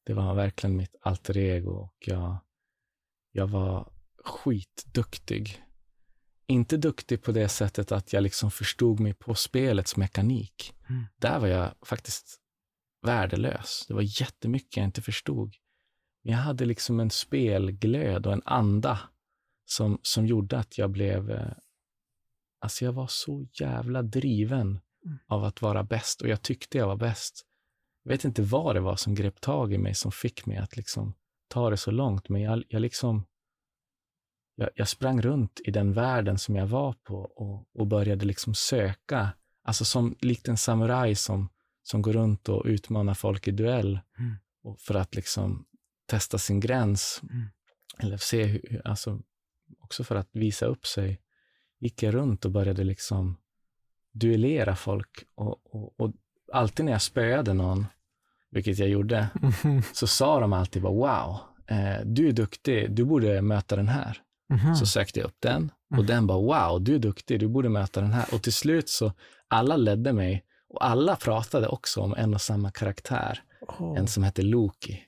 det var verkligen mitt alter ego och jag, jag var skitduktig. Inte duktig på det sättet att jag liksom förstod mig på spelets mekanik. Mm. Där var jag faktiskt värdelös. Det var jättemycket jag inte förstod. Men jag hade liksom en spelglöd och en anda som, som gjorde att jag blev... eh, Alltså jag var så jävla driven Mm. av att vara bäst och jag tyckte jag var bäst. Jag vet inte vad det var som grep tag i mig som fick mig att liksom ta det så långt, men jag, jag liksom... Jag, jag sprang runt i den världen som jag var på och, och började liksom söka, alltså som likt en samuraj som, som går runt och utmanar folk i duell Mm. och för att liksom testa sin gräns. Mm. Eller se hur, alltså också för att visa upp sig, gick jag runt och började liksom duellera folk. Och, och, och alltid när jag spöade någon, vilket jag gjorde, [laughs] så sa de alltid bara wow, eh, du är duktig, du borde möta den här. Mhm. Så sökte jag upp den och Mm. den bara wow, du är duktig, du borde möta den här. Och till slut så, alla ledde mig och alla pratade också om en och samma karaktär, Åh. en som hette Loki.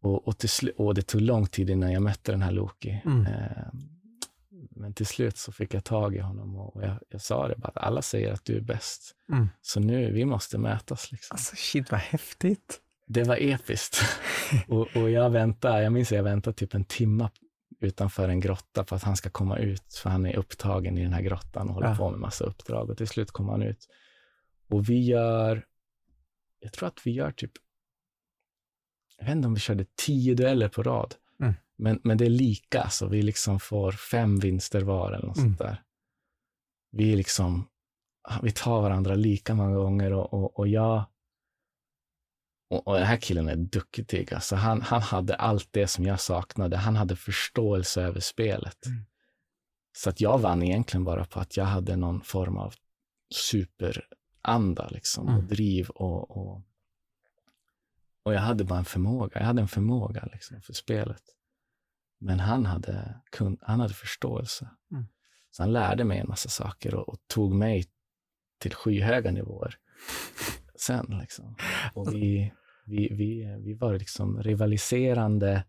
Och, och, och det tog lång tid innan jag mötte den här Loki. Mm. Eh, men till slut så fick jag tag i honom och jag, jag sa det bara, att alla säger att du är bäst. Mm. Så nu, vi måste mötas. Liksom. Alltså shit vad häftigt. Det var episkt. [laughs] och, och jag väntade, jag minns att jag väntade typ en timme utanför en grotta på att han ska komma ut, för han är upptagen i den här grottan och håller Ja. på med massa uppdrag och till slut kom han ut. Och vi gör, jag tror att vi gör typ, jag vet inte om vi körde tio dueller på rad, Mm. men, men det är lika, så vi liksom får fem vinster var eller något Mm. sånt där. Vi är liksom, vi tar varandra lika många gånger och, och, och jag, och, och den här killen är duktig. Alltså han, han hade allt det som jag saknade. Han hade förståelse över spelet. Mm. Så att jag vann egentligen bara på att jag hade någon form av superanda liksom, och Mm. driv och, och, och jag hade bara en förmåga. Jag hade en förmåga liksom, för spelet. Men han hade, kun, han hade förståelse. Mm. Så han lärde mig en massa saker och, och tog mig till skyhöga nivåer [laughs] sen. Liksom. Och vi, vi, vi, vi var liksom rivaliserande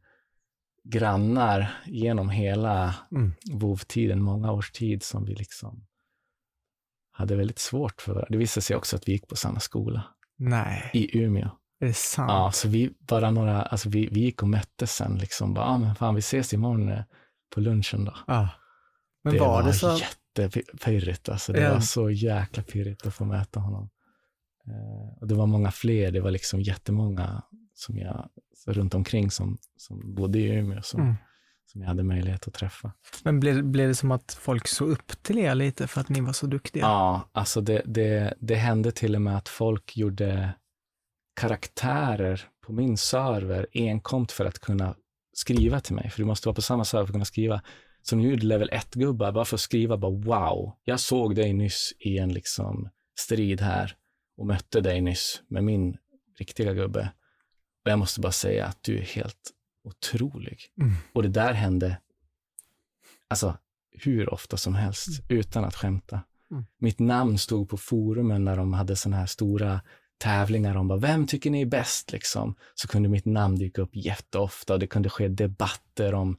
grannar genom hela Mm. WoW-tiden, många års tid som vi liksom hade väldigt svårt för. Det visade sig också att vi gick på samma skola Nej, i Umeå. är det sant? Ja, så vi bara några, alltså vi, vi gick och möttes sen liksom. Bara, ah, men fan, vi ses imorgon eh, på lunchen då. Ja. Men det var, var det så? jättepirrigt alltså. Det Ja. var så jäkla pirrigt att få möta honom. Eh, och det var många fler, det var liksom jättemånga som jag, så runt omkring som, som bodde i Umeå som, Mm. som jag hade möjlighet att träffa. Men blev, blev det som att folk såg upp till er lite för att ni var så duktiga? Ja, alltså det, det, det hände till och med att folk gjorde karaktärer på min server enkomt för att kunna skriva till mig. För du måste vara på samma server för att kunna skriva. Som nu gjorde level 1-gubbar bara för att skriva bara wow, jag såg dig nyss i en liksom strid här och mötte dig nyss med min riktiga gubbe. Och jag måste bara säga att du är helt otrolig. Mm. Och det där hände alltså hur ofta som helst utan att skämta. Mm. Mitt namn stod på forumen när de hade såna här stora tävlingar om bara, vem tycker ni är bäst? Liksom. Så kunde mitt namn dyka upp jätteofta och det kunde ske debatter om,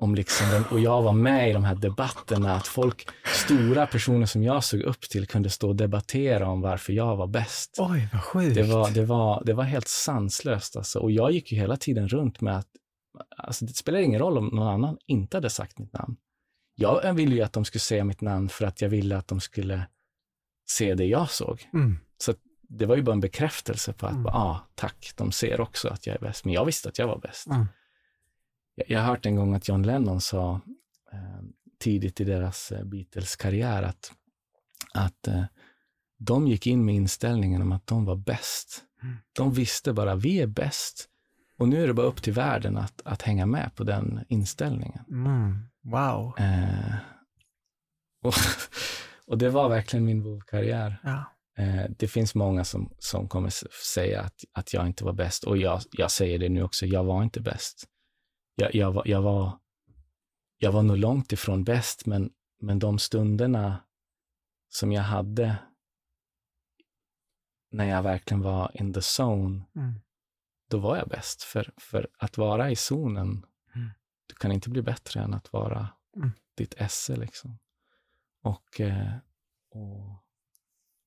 om liksom, och jag var med i de här debatterna, att folk, stora personer som jag såg upp till kunde stå och debattera om varför jag var bäst. Oj, vad sjukt. Det var, det, var, det var helt sanslöst alltså. Och jag gick ju hela tiden runt med att alltså, det spelar ingen roll om någon annan inte hade sagt mitt namn. Jag ville ju att de skulle säga mitt namn för att jag ville att de skulle se det jag såg. Mm. Så det var ju bara en bekräftelse på att, Mm. ja, ah, tack, de ser också att jag är bäst. Men jag visste att jag var bäst. Mm. Jag, har hört en gång att John Lennon sa eh, tidigt i deras eh, Beatles-karriär att, att eh, de gick in med inställningen om att de var bäst. Mm. De visste bara, vi är bäst. Och nu är det bara upp till världen att, att hänga med på den inställningen. Mm. Wow. Eh, [laughs] och, och det var verkligen min WoW-karriär. Ja. Eh, det finns många som, som kommer säga att, att jag inte var bäst och jag, jag säger det nu också, jag var inte bäst. Jag, jag, var, jag, var, jag var nog långt ifrån bäst, men, men de stunderna som jag hade när jag verkligen var in the zone, Mm. då var jag bäst. För, för att vara i zonen, Mm. du kan inte bli bättre än att vara Mm. ditt esse. Liksom. Och, eh, och,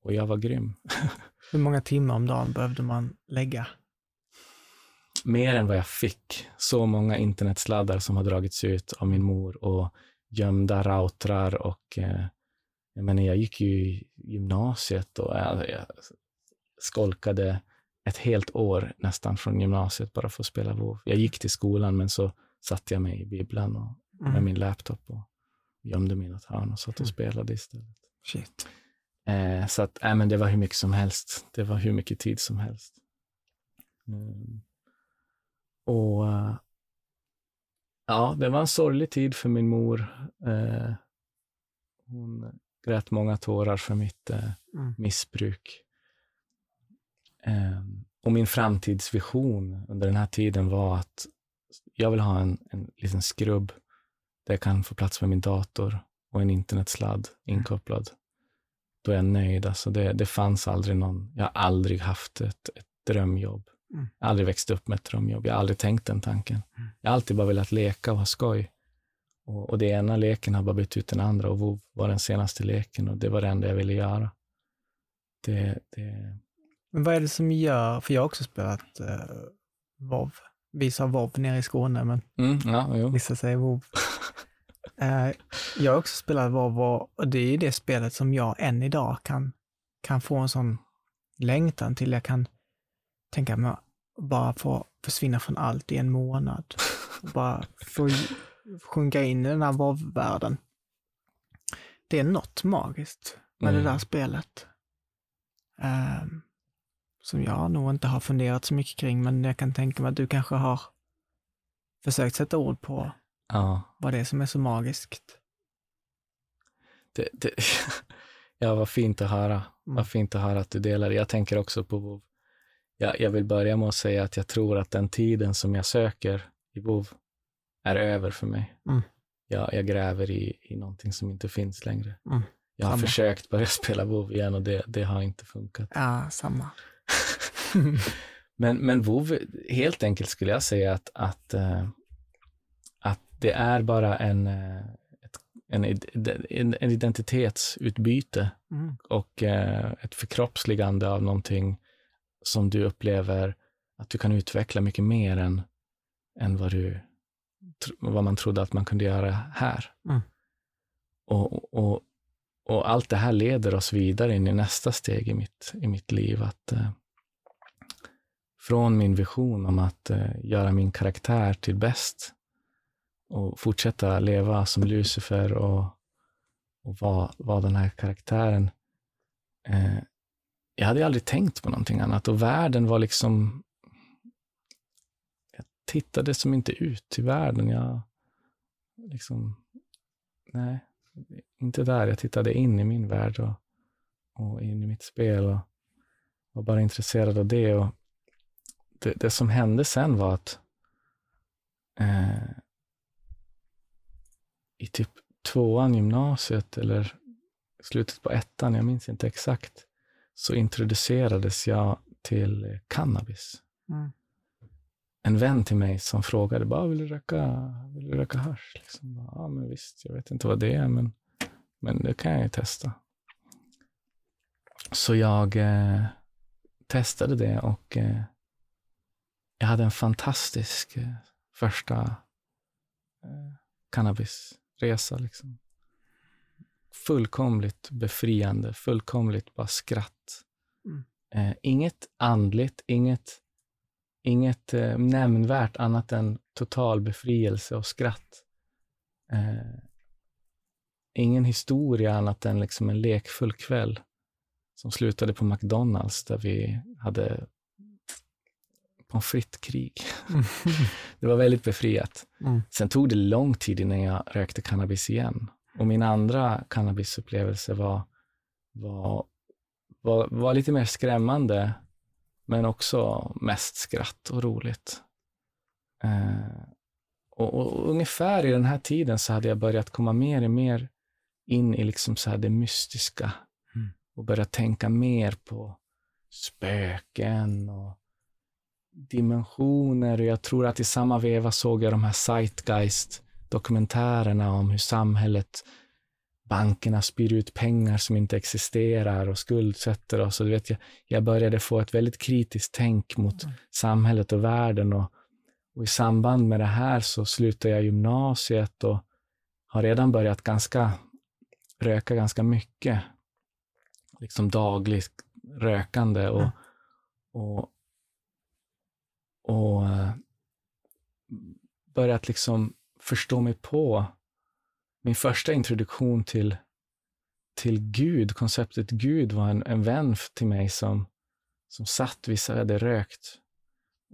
och jag var grym. [laughs] Hur många timmar om dagen behövde man lägga? Mer än vad jag fick. Så många internetsladdar som har dragits ut av min mor och gömda routrar och eh, jag menar, jag gick ju i gymnasiet och jag, jag skolkade ett helt år nästan från gymnasiet bara för att spela WoW. Jag gick till skolan men så satte jag mig i bibblan och, med Mm. min laptop och gömde mig i något hörn och satt och Mm. spelade istället. Shit. Eh, så att, äh, men det var hur mycket som helst. Det var hur mycket tid som helst. Mm. Och eh, ja, det var en sorglig tid för min mor. Eh, hon grät många tårar för mitt eh, Mm. missbruk. Eh, och min framtidsvision under den här tiden var att jag vill ha en, en liten skrubb där jag kan få plats med min dator och en internetsladd inkopplad. Då är jag nöjd. Alltså det, det fanns aldrig någon, jag har aldrig haft ett, ett drömjobb. Mm. Jag har aldrig växt upp med ett drömjobb. Jag har aldrig tänkt den tanken. Jag har alltid bara velat leka och ha skoj. Och, och det ena leken har bara bytt ut den andra och WoW var den senaste leken och det var det enda jag ville göra. Det, det, Men vad är det som gör, för jag har också spelat uh, WoW. Vi sa WoW nere i Skåne, men mm, ja, jo. vissa säger WoW. [laughs] Eh, jag har också spelat WoW och- och det är ju det spelet som jag än idag kan, kan få en sån längtan till. Jag kan tänka mig bara få försvinna från allt i en månad. Och bara få ju- sjunka in i den här WoW-världen. Det är något magiskt med Mm. det där spelet. Ehm, som jag nog inte har funderat så mycket kring, men jag kan tänka mig att du kanske har försökt sätta ord på Ja, vad det är som är så magiskt. det, det, [laughs] ja, vad fint att höra. Mm. Vad fint att höra att du delar det. Jag tänker också på. Jag, jag vill börja med att säga att jag tror att den tiden som jag söker i WoW är över för mig. Mm. Jag, jag gräver i, i någonting som inte finns längre. Mm. Jag har Samma. försökt börja [laughs] spela WoW igen och det, det har inte funkat. Ja, samma. [laughs] Men, men WoW, helt enkelt skulle jag säga att, att, eh, att det är bara en, eh, en, en identitetsutbyte Mm. och eh, ett förkroppsligande av någonting som du upplever att du kan utveckla mycket mer än, än vad, du, vad man trodde att man kunde göra här. Mm. Och, och, och allt det här leder oss vidare in i nästa steg i mitt, i mitt liv. Att, eh, från min vision om att eh, göra min karaktär till bäst och fortsätta leva som Lucifer och, och vara var den här karaktären. Eh, jag hade aldrig tänkt på någonting annat och världen var liksom... Jag tittade som inte ut i världen. Jag liksom... Nej, inte där. Jag tittade in i min värld och, och in i mitt spel och var bara intresserad av det. Och det, det som hände sen var att eh, i typ tvåan gymnasiet eller slutet på ettan, jag minns inte exakt, så introducerades jag till cannabis. Mm. En vän till mig som frågade, bara, vill du röka, vill du röka hasch? Liksom, ja, men visst, jag vet inte vad det är, men, men det kan jag ju testa. Så jag eh, testade det och eh, jag hade en fantastisk eh, första eh, cannabisresa. Liksom. Fullkomligt befriande, fullkomligt bara skratt. Mm. Eh, inget andligt, inget, inget eh, nämnvärt annat än total befrielse och skratt. Eh, ingen historia annat än liksom en lekfull kväll som slutade på McDonalds där vi hade pommes frites-krig. [laughs] det var väldigt befriat. Mm. Sen tog det lång tid innan jag rökte cannabis igen. Och min andra cannabisupplevelse var, var, var, var lite mer skrämmande, men också mest skratt och roligt. Eh, och, och, ungefär i den här tiden så hade jag börjat komma mer och mer in i liksom så här det mystiska Mm. och börjat tänka mer på spöken och dimensioner. Och jag tror att i samma veva såg jag de här Zeitgeist-dokumentärerna om hur samhället, bankerna spyr ut pengar som inte existerar och skuldsätter oss. Och du vet, jag, jag började få ett väldigt kritiskt tänk mot Mm. samhället och världen. Och, och i samband med det här så slutade jag gymnasiet och har redan börjat ganska röka ganska mycket. Liksom dagligt rökande och, Mm. och, och eh, börjat liksom förstå mig på min första introduktion till, till Gud, konceptet Gud var en, en vän till mig som, som satt, vi hade rökt.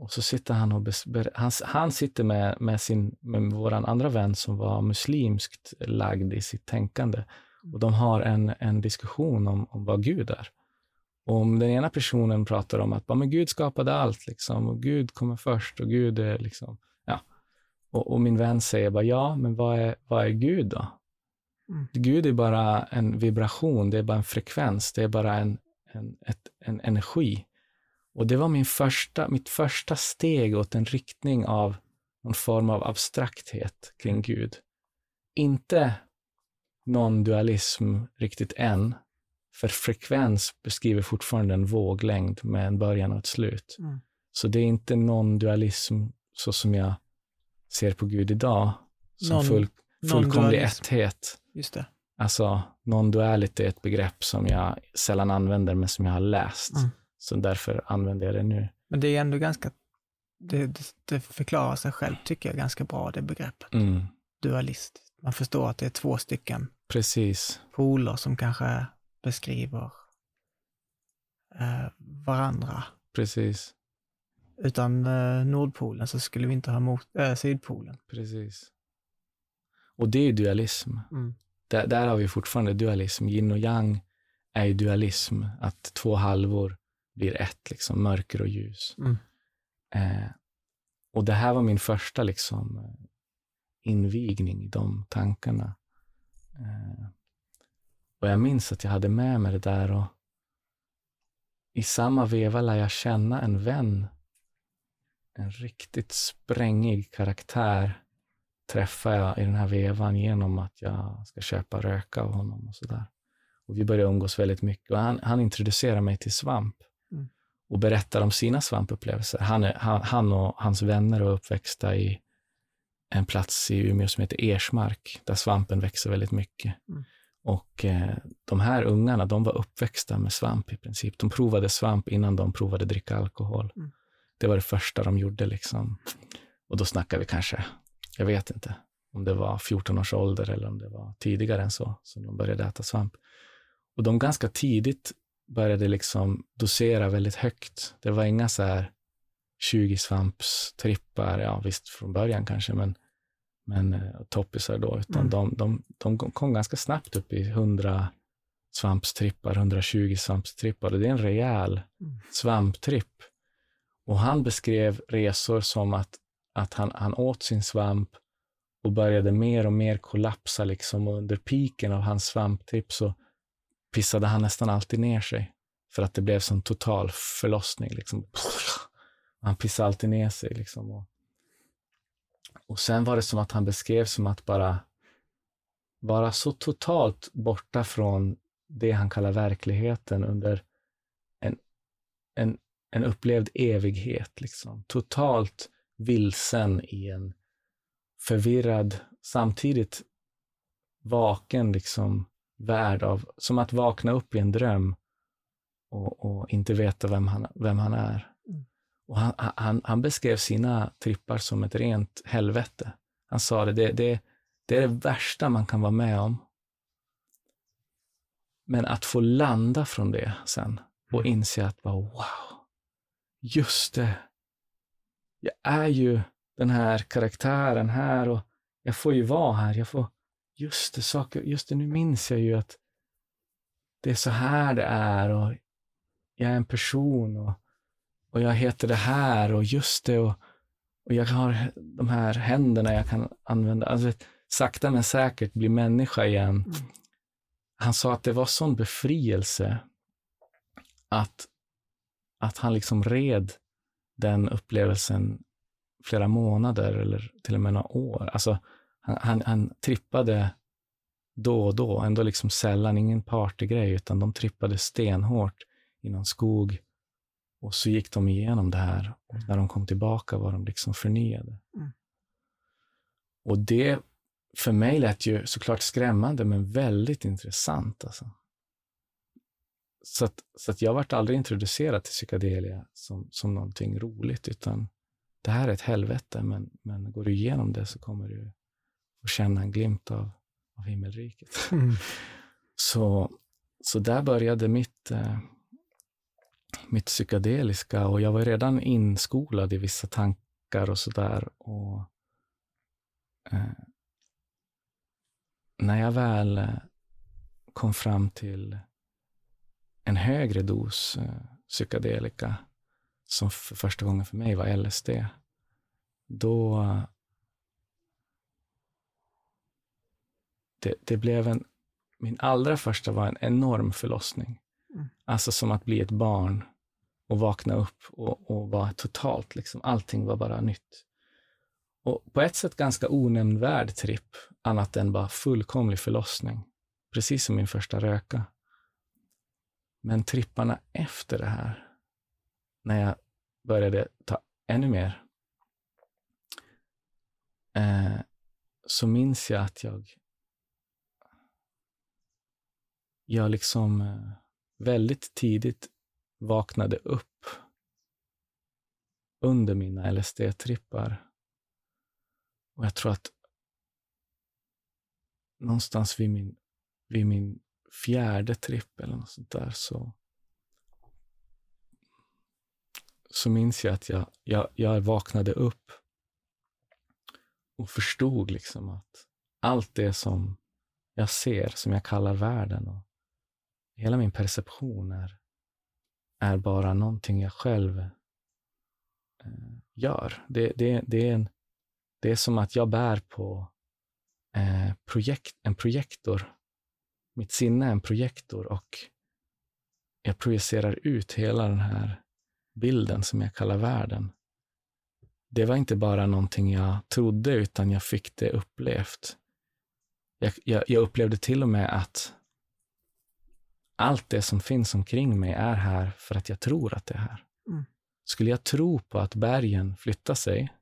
Och så sitter han och ber, han, han sitter med, med, sin, med vår andra vän som var muslimskt lagd i sitt tänkande. Och de har en, en diskussion om, om vad Gud är. Och om den ena personen pratar om att men Gud skapade allt, liksom, och Gud kommer först och Gud är liksom. Och, och min vän säger bara, ja, men vad är, vad är Gud då? Mm. Gud är bara en vibration, det är bara en frekvens, det är bara en, en, ett, en energi. Och det var min första, mitt första steg åt en riktning av någon form av abstrakthet kring Gud. Inte non-dualism riktigt än, för frekvens beskriver fortfarande en våglängd med en början och ett slut. Mm. Så det är inte non-dualism så som jag ser på Gud idag, som Non- full, fullkomlig etthet. Just det. Alltså, non-duality är ett begrepp som jag sällan använder, men som jag har läst. Mm. Så därför använder jag det nu. Men det är ändå ganska, det, det förklarar sig själv tycker jag ganska bra det begreppet. Mm. Dualist. Man förstår att det är två stycken Precis. poler som kanske beskriver eh, varandra. Precis. Utan eh, Nordpolen så skulle vi inte ha mot, eh, Sydpolen. Precis. Och det är dualism. Mm. Där, där har vi fortfarande dualism. Yin och yang är ju dualism, att två halvor blir ett, liksom mörker och ljus. Mm. Eh, och det här var min första liksom, invigning i de tankarna. Eh, och jag minns att jag hade med mig det där och i samma veva lär jag känna en vän, en riktigt sprängig karaktär träffar jag i den här vevan genom att jag ska köpa röka av honom och sådär. Och vi började umgås väldigt mycket och han, han introducerar mig till svamp Mm. och berättar om sina svampupplevelser. Han, är, han, han och hans vänner är uppväxta i en plats i Umeå som heter Ersmark, där svampen växer väldigt mycket. Mm. Och eh, de här ungarna, de var uppväxta med svamp i princip. De provade svamp innan de provade dricka alkohol. Mm. Det var det första de gjorde. liksom. Och då snackar vi kanske, jag vet inte, om det var 14 års ålder eller om det var tidigare än så, som de började äta svamp. Och de ganska tidigt började liksom dosera väldigt högt. Det var inga så här 20 svampstrippar, ja visst från början kanske, men, men eh, toppisar då, utan Mm. de, de, de kom ganska snabbt upp i 100 svampstrippar, 120 svampstrippar det är en rejäl Mm. svamptripp. Och han beskrev resor som att, att han, han åt sin svamp och började mer och mer kollapsa liksom och under piken av hans svamptripp så, pissade han nästan alltid ner sig för att det blev som total förlossning. Liksom. Han pissade alltid ner sig. Liksom. Och, och sen var det som att han beskrev som att bara vara så totalt borta från det han kallar verkligheten under en, en, en upplevd evighet. Liksom. Totalt vilsen i en förvirrad, samtidigt vaken liksom, värld av, som att vakna upp i en dröm och, och inte veta vem han, vem han är. Mm. Och han, han, han, beskrev sina trippar som ett rent helvete. Han sa det, det, det, det är det värsta man kan vara med om. Men att få landa från det sen och mm. inse att bara, wow, just det. Jag är ju den här karaktären här och jag får ju vara här. Jag får, just det, saker, just det, nu minns jag ju att det är så här det är och jag är en person och, och jag heter det här och just det och, och jag har de här händerna jag kan använda. Alltså, sakta men säkert bli människa igen. Mm. Han sa att det var sån befrielse att, att han liksom red den upplevelsen flera månader eller till och med några år. Alltså, han, han, han trippade då och då, ändå liksom sällan, ingen partygrej, utan de trippade stenhårt i någon skog. Och så gick de igenom det här. Och när de kom tillbaka var de liksom förnyade. Mm. Och det för mig lät ju såklart skrämmande, men väldigt intressant. Alltså. Så, att, så att jag vart aldrig introducerad till psykedelia som, som någonting roligt, utan det här är ett helvete, men, men går du igenom det så kommer du att känna en glimt av, av himmelriket. Mm. [laughs] så, så där började mitt, eh, mitt psykedeliska och jag var redan inskolad i vissa tankar och sådär. eh, när jag väl eh, kom fram till en högre dos eh, psykedelika, som för första gången för mig var LSD, då det, det blev en, min allra första var en enorm förlossning. Mm. Alltså som att bli ett barn och vakna upp och, och vara totalt, liksom, allting var bara nytt. Och på ett sätt ganska onämnvärd tripp, annat än bara fullkomlig förlossning. Precis som min första röka. Men tripparna efter det här, när jag började ta ännu mer, eh, så minns jag att jag jag liksom eh, väldigt tidigt vaknade upp under mina LSD-trippar och jag tror att någonstans vid min, vid min fjärde tripp eller något sånt där så, så minns jag att jag, jag, jag vaknade upp och förstod liksom att allt det som jag ser, som jag kallar världen och hela min perception är, är bara någonting jag själv eh, gör. Det, det, det är en det är som att jag bär på eh, projekt, en projektor. Mitt sinne är en projektor och jag projicerar ut hela den här bilden som jag kallar världen. Det var inte bara någonting jag trodde, utan jag fick det upplevt. Jag, jag, jag upplevde till och med att allt det som finns omkring mig är här för att jag tror att det är här. Mm. Skulle jag tro på att bergen flyttar sig,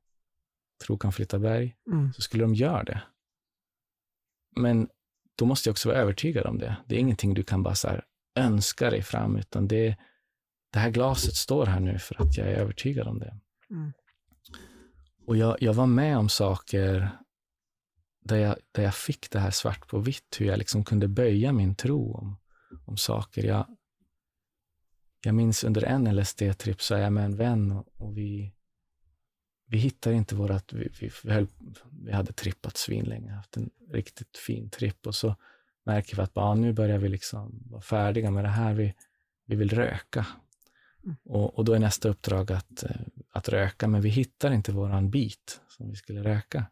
tro kan flytta berg, mm. så skulle de göra det. Men då måste jag också vara övertygad om det. Det är ingenting du kan bara så önska dig fram, utan det, det här glaset står här nu för att jag är övertygad om det. Mm. Och jag, jag var med om saker där jag, där jag fick det här svart på vitt, hur jag liksom kunde böja min tro om, om saker. Jag, jag minns under en LSD-tripp så är jag med en vän och, och vi, vi hittar inte vårat, vi, vi, vi, höll, vi hade trippat svin länge, haft en riktigt fin tripp och så märker vi att bara, nu börjar vi liksom vara färdiga med det här, vi, vi vill röka. Mm. Och, och, då är nästa uppdrag att, eh, att röka, men vi hittar inte våran bit som vi skulle röka.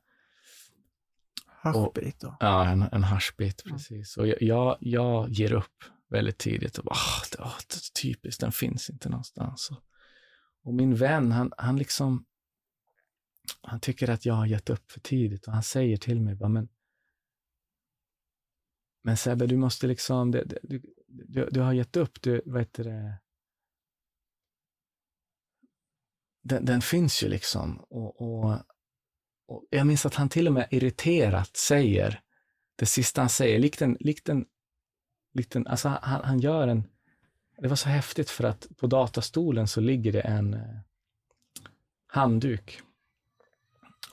Haschbit då? Ja, en, en haschbit, precis. Mm. Och jag, jag, jag ger upp. väldigt tidigt. Och bara, oh, det, oh, det, typiskt, den finns inte någonstans. Och, och min vän, han, han liksom, han tycker att jag har gett upp för tidigt och han säger till mig, bara, men, men Sebbe, du måste liksom, det, det, du, du, du, har gett upp, du, vad heter det, den, den finns ju liksom. Och, och, och, jag minns att han till och med irriterat säger, det sista han säger, likt en, likt en, likt en alltså han, han gör en, det var så häftigt för att på datastolen så ligger det en eh, handduk.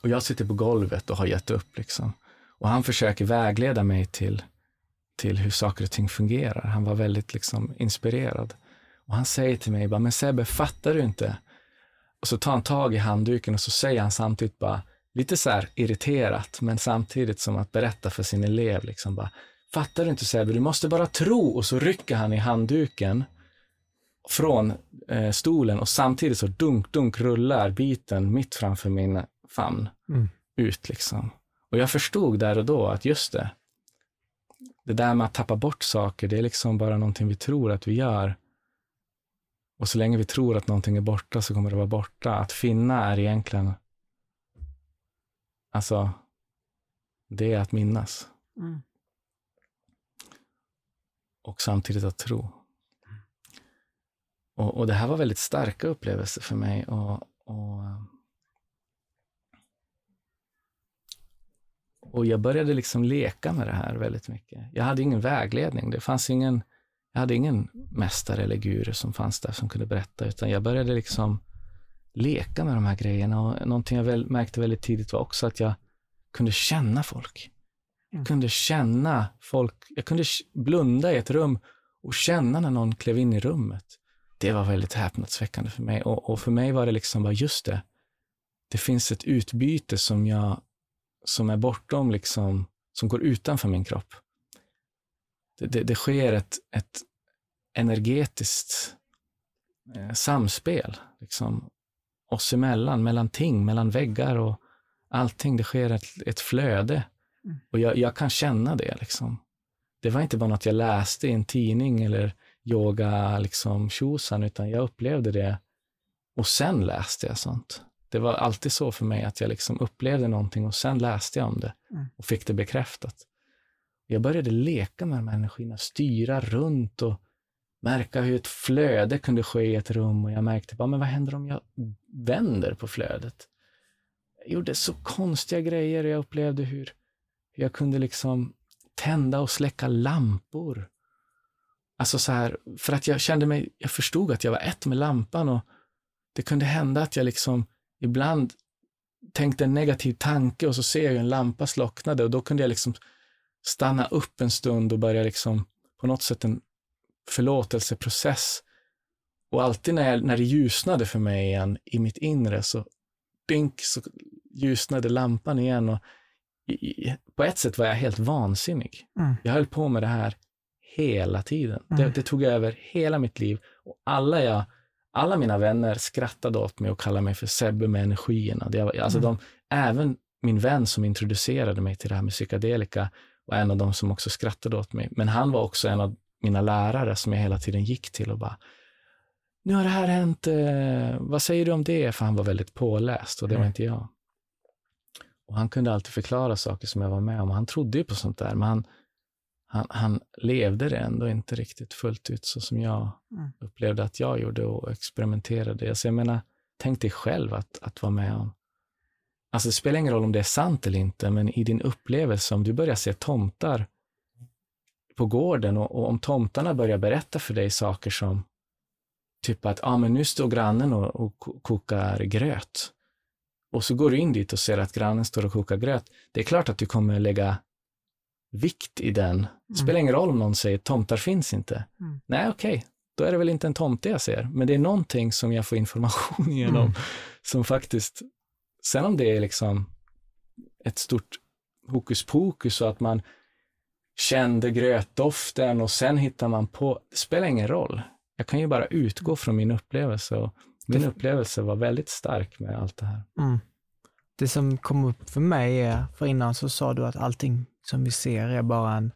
Och jag sitter på golvet och har gett upp liksom. Och han försöker vägleda mig till, till hur saker och ting fungerar. Han var väldigt liksom inspirerad. Och han säger till mig, bara, men Sebbe, fattar du inte? Och så tar han tag i handduken och så säger han samtidigt bara, lite så här irriterat, men samtidigt som att berätta för sin elev, liksom bara, fattar du inte Sebbe, du måste bara tro. Och så rycker han i handduken från eh, stolen och samtidigt så dunk, dunk rullar biten mitt framför min famn mm. ut liksom. Och jag förstod där och då att just det, det där med att tappa bort saker, det är liksom bara någonting vi tror att vi gör. Och så länge vi tror att någonting är borta så kommer det vara borta. Att finna är egentligen, alltså, det är att minnas. Mm. Och samtidigt att tro. Och, och, det här var väldigt starka upplevelser för mig. Och, och, och jag började liksom leka med det här väldigt mycket. Jag hade ingen vägledning. Det fanns ingen jag hade ingen mästare eller guru som fanns där som kunde berätta, utan jag började liksom leka med de här grejerna och någonting jag väl, märkte väldigt tidigt var också att jag kunde känna folk. Jag mm. kunde känna folk, jag kunde blunda i ett rum och känna när någon klev in i rummet. Det var väldigt häpnadsväckande för mig och, och för mig var det liksom bara just det. Det finns ett utbyte som jag, som är bortom liksom, som går utanför min kropp det, det, det sker ett, ett energetiskt eh, samspel liksom, oss emellan, mellan ting, mellan väggar och allting. Det sker ett, ett flöde. Mm. Och jag, jag, kan känna det. Liksom. Det var inte bara något jag läste i en tidning eller yoga liksom, tjosan, utan jag upplevde det och sen läste jag sånt. Det var alltid så för mig att jag liksom upplevde någonting och sen läste jag om det mm. och fick det bekräftat. Jag började leka med de här energierna, styra runt och märka hur ett flöde kunde ske i ett rum och jag märkte, bara, men vad händer om jag vänder på flödet? Jag gjorde så konstiga grejer och jag upplevde hur, hur jag kunde liksom tända och släcka lampor. Alltså så här, för att jag kände mig, jag förstod att jag var ett med lampan och det kunde hända att jag liksom ibland tänkte en negativ tanke och så ser jag en lampa slocknade och då kunde jag liksom stanna upp en stund och börja liksom på något sätt en förlåtelseprocess. Och alltid när, jag, när det ljusnade för mig igen i mitt inre så dink så ljusnade lampan igen och i, på ett sätt var jag helt vansinnig. Mm. Jag höll på med det här hela tiden. Mm. Det, det, tog över hela mitt liv och alla, jag, alla mina vänner skrattade åt mig och kallade mig för Sebbe med energierna. Det, alltså mm. de, även min vän som introducerade mig till det här med psykedelika var en av de som också skrattade åt mig. Men han var också en av mina lärare som jag hela tiden gick till och bara, nu har det här hänt, eh, vad säger du om det? För han var väldigt påläst och det var mm. inte jag. Och han kunde alltid förklara saker som jag var med om. Han trodde ju på sånt där, men han, han, han levde det ändå inte riktigt fullt ut så som jag mm. upplevde att jag gjorde och experimenterade. Alltså jag menar, tänk dig själv att, att vara med om Alltså det spelar ingen roll om det är sant eller inte, men i din upplevelse, om du börjar se tomtar på gården och, och om tomtarna börjar berätta för dig saker som typ att ah, men nu står grannen och, och kokar gröt. Och så går du in dit och ser att grannen står och kokar gröt. Det är klart att du kommer lägga vikt i den. Det mm. spelar ingen roll om någon säger tomtar finns inte. Mm. Nej, okej, okay. då är det väl inte en tomte jag ser, men det är någonting som jag får information [laughs] genom mm. som faktiskt Sen om det är liksom ett stort hokus pokus och att man kände grötdoften och sen hittar man på, det spelar ingen roll. Jag kan ju bara utgå från min upplevelse och min upplevelse var väldigt stark med allt det här. Mm. Det som kom upp för mig är, för innan så sa du att allting som vi ser är bara en,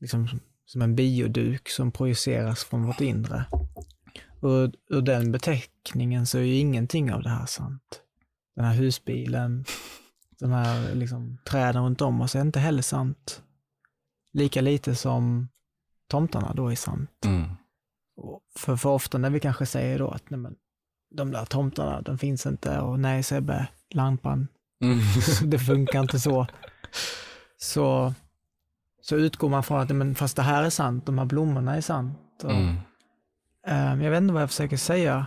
liksom, som en bioduk som projiceras från vårt inre. Och ur den beteckningen så är ju ingenting av det här sant. Den här husbilen, de här liksom, träden runt om oss är inte heller sant. Lika lite som tomtarna då är sant. Mm. För, för ofta när vi kanske säger då att nej men, de där tomtarna, de finns inte och nej Sebbe, lampan, Mm. [laughs] det funkar inte så. Så, så utgår man från att men, fast det här är sant, de här blommorna är sant. Och, Mm. eh, jag vet inte vad jag försöker säga.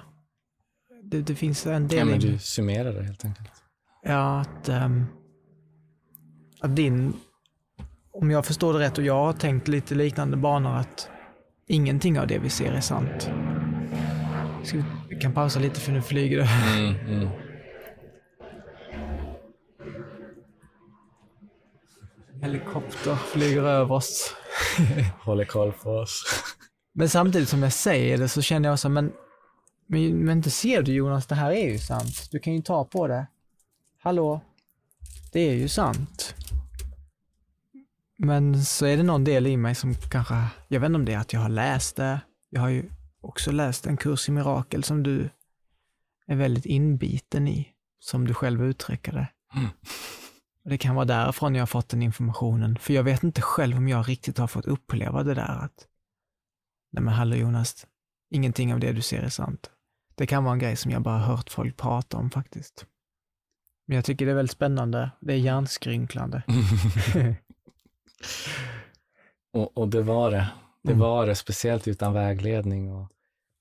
Det, det finns en del Ja, men du summerar det helt enkelt. Ja, att, ehm, att din, om jag förstår det rätt och jag har tänkt lite liknande banor, att ingenting av det vi ser är sant. Ska vi, vi kan pausa lite för nu flyger det. Mm, mm. Helikopter flyger över oss. [laughs] Håller koll på oss. Men samtidigt som jag säger det så känner jag så, men, men, men inte ser du Jonas, det här är ju sant. Du kan ju ta på det. Hallå? Det är ju sant. Men så är det någon del i mig som kanske, jag vet inte om det är att jag har läst det. Jag har ju också läst en kurs i mirakel som du är väldigt inbiten i, som du själv uttrycker det. Mm. Och Det kan vara därifrån jag har fått den informationen, för jag vet inte själv om jag riktigt har fått uppleva det där att, nej men hallå Jonas, ingenting av det du ser är sant. Det kan vara en grej som jag bara hört folk prata om faktiskt. Men jag tycker det är väldigt spännande. Det är hjärnskrynklande. [laughs] och, och det var det. Det Mm. var det, speciellt utan vägledning. Och,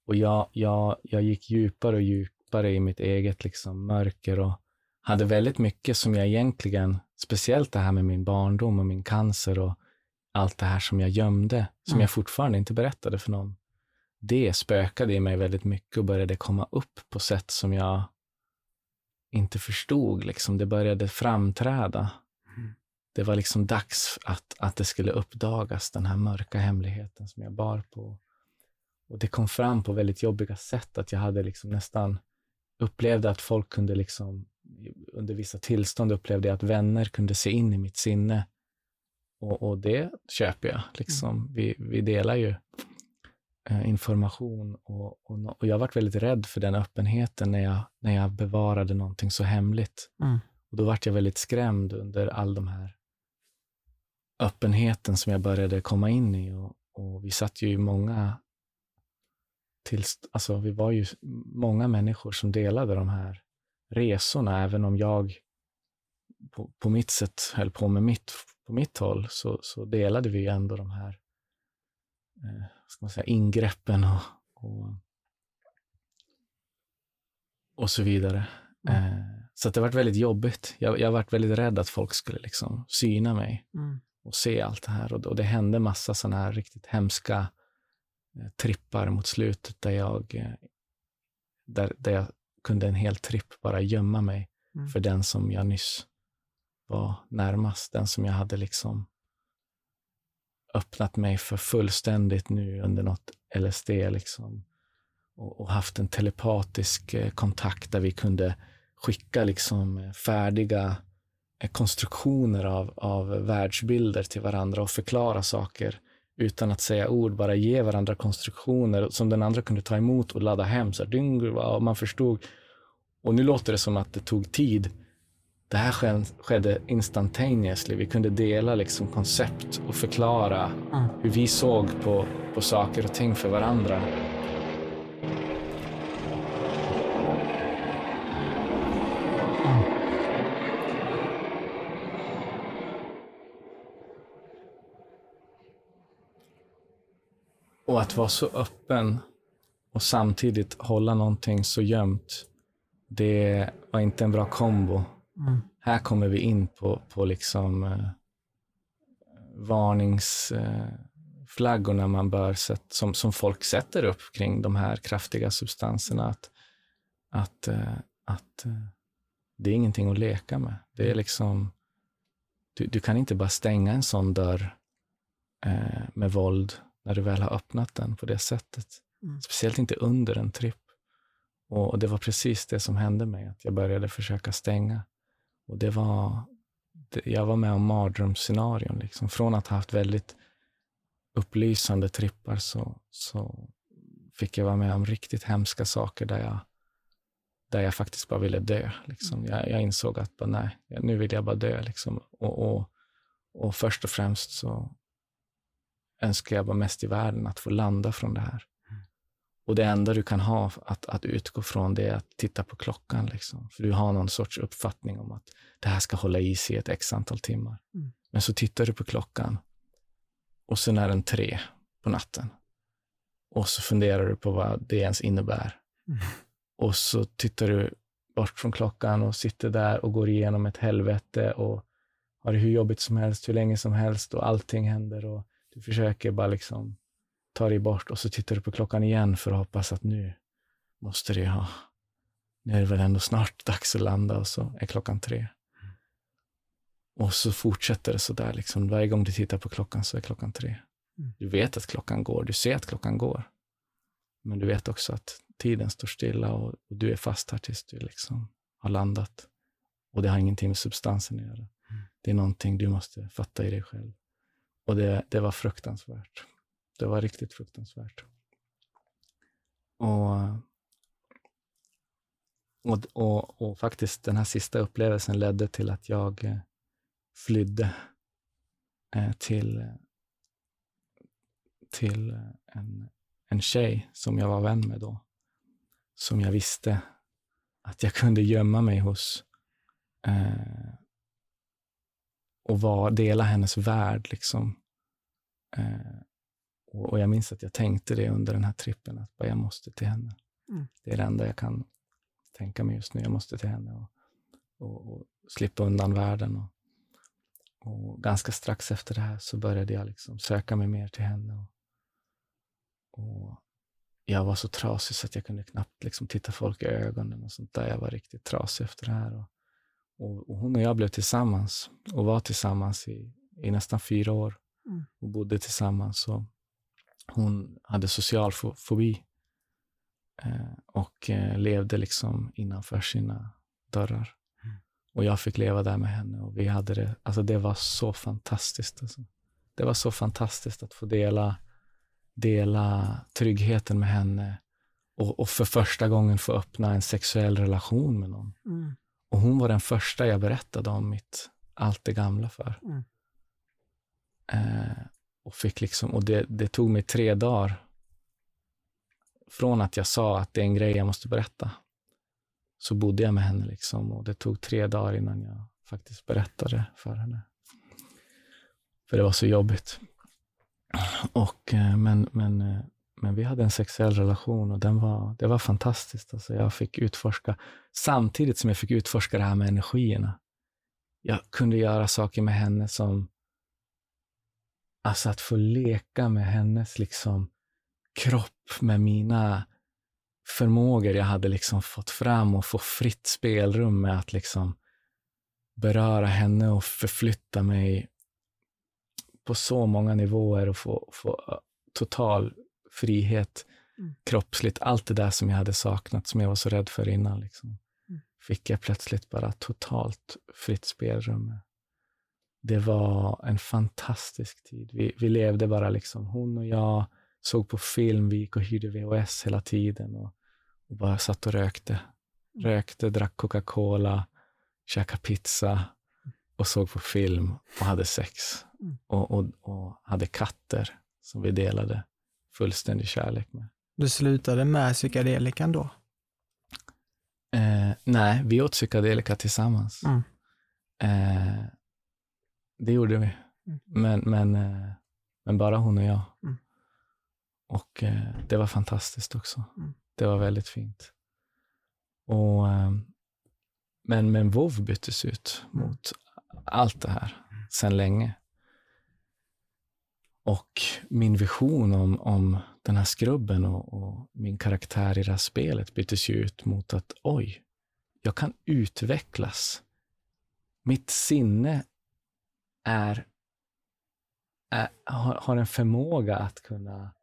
och jag, jag, jag gick djupare och djupare i mitt eget liksom, mörker och hade väldigt mycket som jag egentligen, speciellt det här med min barndom och min cancer och allt det här som jag gömde, som Mm. jag fortfarande inte berättade för någon. Det spökade i mig väldigt mycket och började komma upp på sätt som jag inte förstod. Liksom. Det började framträda. Mm. Det var liksom dags att, att det skulle uppdagas, den här mörka hemligheten som jag bar på. Och det kom fram på väldigt jobbiga sätt, att jag hade liksom nästan upplevde att folk kunde liksom, under vissa tillstånd upplevde jag att vänner kunde se in i mitt sinne. Och, och det köper jag. Liksom. Vi, vi delar ju eh, information och, och, och jag varit väldigt rädd för den öppenheten när jag, när jag bevarade någonting så hemligt. Mm. Och då vart jag väldigt skrämd under all de här öppenheten som jag började komma in i. Och, och vi satt ju i många tills, alltså vi var ju många människor som delade de här resorna, även om jag på, på mitt sätt höll på med mitt, på mitt håll, så, så delade vi ändå de här eh, ska man säga, ingreppen och, och, och så vidare. Mm. Eh, så det varit väldigt jobbigt. Jag, jag varit väldigt rädd att folk skulle liksom syna mig Mm. och se allt det här. Och, och det hände massa sådana här riktigt hemska eh, trippar mot slutet där jag, eh, där, där jag kunde en hel tripp bara gömma mig Mm. för den som jag nyss var närmast, den som jag hade liksom öppnat mig för fullständigt nu under något LSD liksom och, och haft en telepatisk eh, kontakt där vi kunde skicka liksom eh, färdiga eh, konstruktioner av, av världsbilder till varandra och förklara saker utan att säga ord, bara ge varandra konstruktioner som den andra kunde ta emot och ladda hem. Så här, man förstod. Och nu låter det som att det tog tid. Det här skedde instantaneously. Vi kunde dela liksom koncept och förklara Mm. hur vi såg på, på saker och ting för varandra. Och att vara så öppen och samtidigt hålla någonting så gömt, det var inte en bra kombo. Mm. Här kommer vi in på, på liksom eh, varningsflaggorna man bör sätt, som, som folk sätter upp kring de här kraftiga substanserna. Att, att, eh, att eh, det är ingenting att leka med. Det är liksom, du, du kan inte bara stänga en sån dörr eh, med våld när du väl har öppnat den på det sättet. Mm. Speciellt inte under en tripp. Och, och det var precis det som hände mig, att jag började försöka stänga. Och det var, det, jag var med om mardrömsscenarion, liksom. från att ha haft väldigt upplysande trippar så, så fick jag vara med om riktigt hemska saker där jag, där jag faktiskt bara ville dö. Liksom. Jag, jag insåg att bara, nej, nu vill jag bara dö. Liksom. Och, och, och först och främst så önskar jag bara mest i världen att få landa från det här. Och det enda du kan ha att, att utgå från det är att titta på klockan. Liksom. För du har någon sorts uppfattning om att det här ska hålla i sig ett x antal timmar. Mm. Men så tittar du på klockan och sen är den tre på natten. Och så funderar du på vad det ens innebär. Mm. Och så tittar du bort från klockan och sitter där och går igenom ett helvete och har det hur jobbigt som helst, hur länge som helst och allting händer och du försöker bara liksom ta dig bort och så tittar du på klockan igen för att hoppas att nu måste det ha, nu är det väl ändå snart dags att landa och så är klockan tre. Och så fortsätter det så där, liksom. varje gång du tittar på klockan så är klockan tre. Mm. Du vet att klockan går, du ser att klockan går. Men du vet också att tiden står stilla och, och du är fast här tills du liksom har landat. Och det har ingenting med substansen att göra. Mm. Det är någonting du måste fatta i dig själv. Och det, det var fruktansvärt. Det var riktigt fruktansvärt. Och, och, och, och, faktiskt den här sista upplevelsen ledde till att jag eh, flydde eh, till, till en, en tjej som jag var vän med då. Som jag visste att jag kunde gömma mig hos eh, och var, dela hennes värld. Liksom. Eh, och, och, jag minns att jag tänkte det under den här trippen, att bara, jag måste till henne. Mm. Det är det enda jag kan tänka mig just nu. Jag måste till henne och, och, och slippa undan världen. Och, och, ganska strax efter det här så började jag liksom söka mig mer till henne. Och, jag var så trasig så att jag kunde knappt liksom titta folk i ögonen och sånt där. Jag var riktigt trasig efter det här. Och, och hon och jag blev tillsammans och var tillsammans i, i nästan fyra år mm. och bodde tillsammans. Och hon hade social fobi eh, och eh, levde liksom innanför sina dörrar. Mm. Och jag fick leva där med henne och vi hade det, alltså det var så fantastiskt. Alltså. Det var så fantastiskt att få dela, dela tryggheten med henne och, och för första gången få öppna en sexuell relation med någon. Mm. Och hon var den första jag berättade om mitt allt det gamla för. Mm. Eh, och fick liksom, och det, det tog mig tre dagar från att jag sa att det är en grej jag måste berätta, så bodde jag med henne liksom och det tog tre dagar innan jag faktiskt berättade för henne. För det var så jobbigt. Och, eh, men, men, eh, men vi hade en sexuell relation och den var, det var fantastiskt. Alltså jag fick utforska, samtidigt som jag fick utforska det här med energierna. Jag kunde göra saker med henne som Alltså att få leka med hennes liksom kropp, med mina förmågor jag hade liksom fått fram och få fritt spelrum med att liksom beröra henne och förflytta mig på så många nivåer och få, få äh, total frihet mm. kroppsligt. Allt det där som jag hade saknat, som jag var så rädd för innan, liksom, mm. fick jag plötsligt bara totalt fritt spelrum det var en fantastisk tid. Vi, vi levde bara liksom, hon och jag såg på film, vi gick och hyrde VHS hela tiden och, och bara satt och rökte. Mm. Rökte, drack Coca-Cola, käkade pizza och såg på film och hade sex. Mm. Och, och, och hade katter som vi delade fullständig kärlek med. Du slutade med psykedelikan då? Eh, nej, vi åt psykedelika tillsammans. Mm. Eh, det gjorde vi. Mm. Men, men, eh, men bara hon och jag. Mm. Och eh, det var fantastiskt också. Mm. Det var väldigt fint. Och, eh, men, men WoW byttes ut mm. mot allt det här sedan länge. Och min vision om, om den här skrubben och, och, min karaktär i det här spelet byttes ju ut mot att oj, jag kan utvecklas. Mitt sinne är, är har, en förmåga att kunna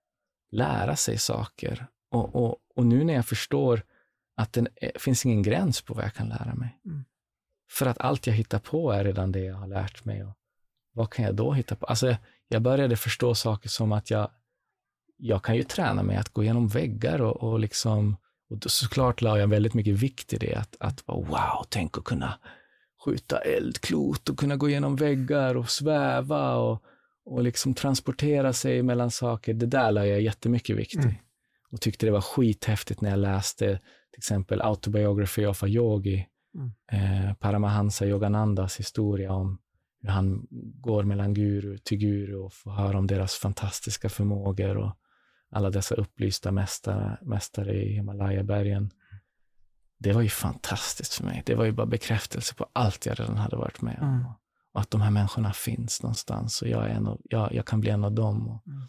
lära sig saker. Och, och, och nu när jag förstår att det finns ingen gräns på vad jag kan lära mig. Mm. För att allt jag hittar på är redan det jag har lärt mig. Och, vad kan jag då hitta på? Alltså, jag började förstå saker som att jag, jag kan ju träna mig att gå igenom väggar och, och liksom, och såklart la jag väldigt mycket vikt i det, att, att wow, tänk att kunna skjuta eldklot och kunna gå igenom väggar och sväva och, och liksom transportera sig mellan saker. Det där la jag jättemycket vikt i. Mm. Och tyckte det var skithäftigt när jag läste till exempel Autobiography of a Yogi, mm. eh, Paramahansa Yoganandas historia om han går mellan guru till guru och får höra om deras fantastiska förmågor och alla dessa upplysta mästare, mästare i Himalayabergen. Det var ju fantastiskt för mig. Det var ju bara bekräftelse på allt jag redan hade varit med om. Mm. Och att de här människorna finns någonstans och jag, är en av, jag, jag kan bli en av dem. Och, mm.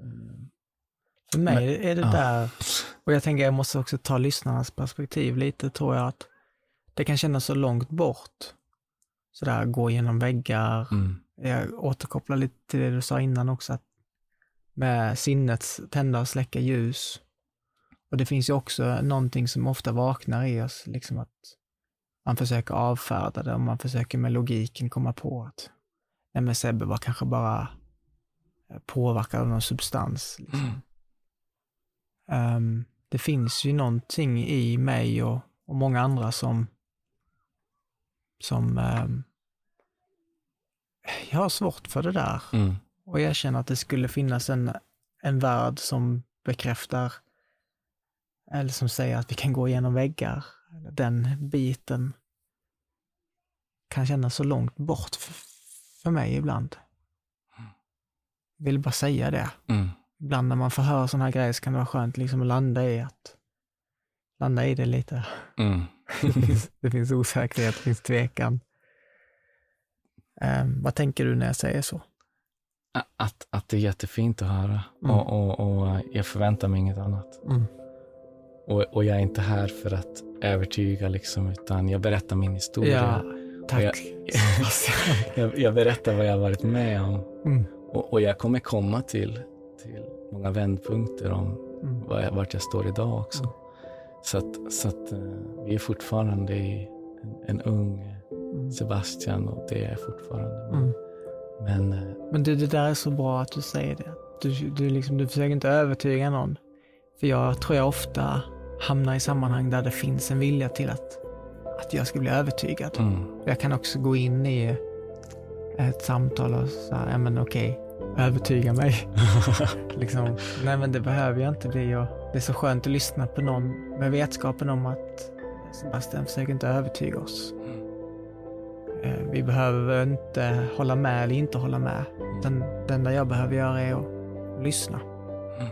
Eh, för mig Men, är det ja. där, och jag tänker jag måste också ta lyssnarnas perspektiv lite, tror jag att det kan kännas så långt bort sådär gå genom väggar. Mm. Jag återkopplar lite till det du sa innan också, att med sinnets tända och släcka ljus. Och det finns ju också någonting som ofta vaknar i oss, liksom att man försöker avfärda det och man försöker med logiken komma på att nej men Sebbe var kanske bara påverkad av någon substans. Liksom. Mm. Um, det finns ju någonting i mig och, och många andra som, som um, jag har svårt för det där. Mm. Och jag känner att det skulle finnas en, en värld som bekräftar, eller som säger att vi kan gå igenom väggar. Den biten kan kännas så långt bort för, för mig ibland. Jag vill bara säga det. Mm. Ibland när man får höra sådana här grejer så kan det vara skönt liksom att landa i att landa i det lite. Mm. Det, finns, osäkerhet, det finns tvekan. Um, vad tänker du när jag säger så? Att, att det är jättefint att höra mm. och, och, och, jag förväntar mig inget annat. Mm. Och, och jag är inte här för att övertyga, liksom, utan jag berättar min historia. Ja, tack. Jag, [laughs] jag, jag, berättar vad jag har varit med om. Mm. Och, och, jag kommer komma till, till många vändpunkter om mm. vart jag står idag också. Så att, så att uh, vi är fortfarande i en, en ung Mm. Sebastian och det är fortfarande. Mm. Men, eh, Men det, det där är så bra att du säger det. Du, du, liksom, du försöker inte övertyga någon. För jag tror jag ofta hamnar i sammanhang där det finns en vilja till att, att jag ska bli övertygad. Mm. Jag kan också gå in i ett samtal och säga, ja men okej, övertyga mig. [laughs] liksom, nej men det behöver jag inte bli. Och det är så skönt att lyssna på någon med vetskapen om att Sebastian försöker inte övertyga oss. Eh, vi behöver inte hålla med eller inte hålla med. Den, det enda jag behöver göra är att lyssna. Mm.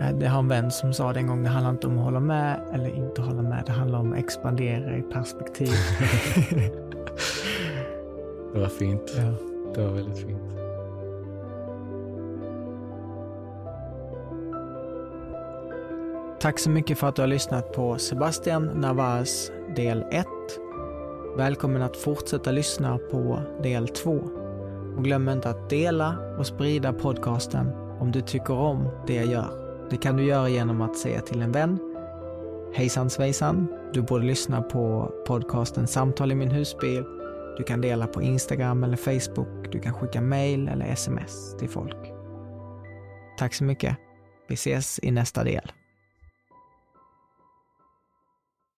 Eh, det har en vän som sa det en gång, det handlar inte om att hålla med eller inte hålla med. Det handlar om att expandera i perspektiv. [laughs] det var fint. Ja. Det var väldigt fint. Tack så mycket för att du har lyssnat på Sebastian Navas del 1 Välkommen att fortsätta lyssna på del 2. Och glöm inte att dela och sprida podcasten om du tycker om det jag gör. Det kan du göra genom att säga till en vän Hejsan svejsan, du borde lyssna på podcasten Samtal i min husbil. Du kan dela på Instagram eller Facebook. Du kan skicka mail eller sms till folk. Tack så mycket. Vi ses i nästa del.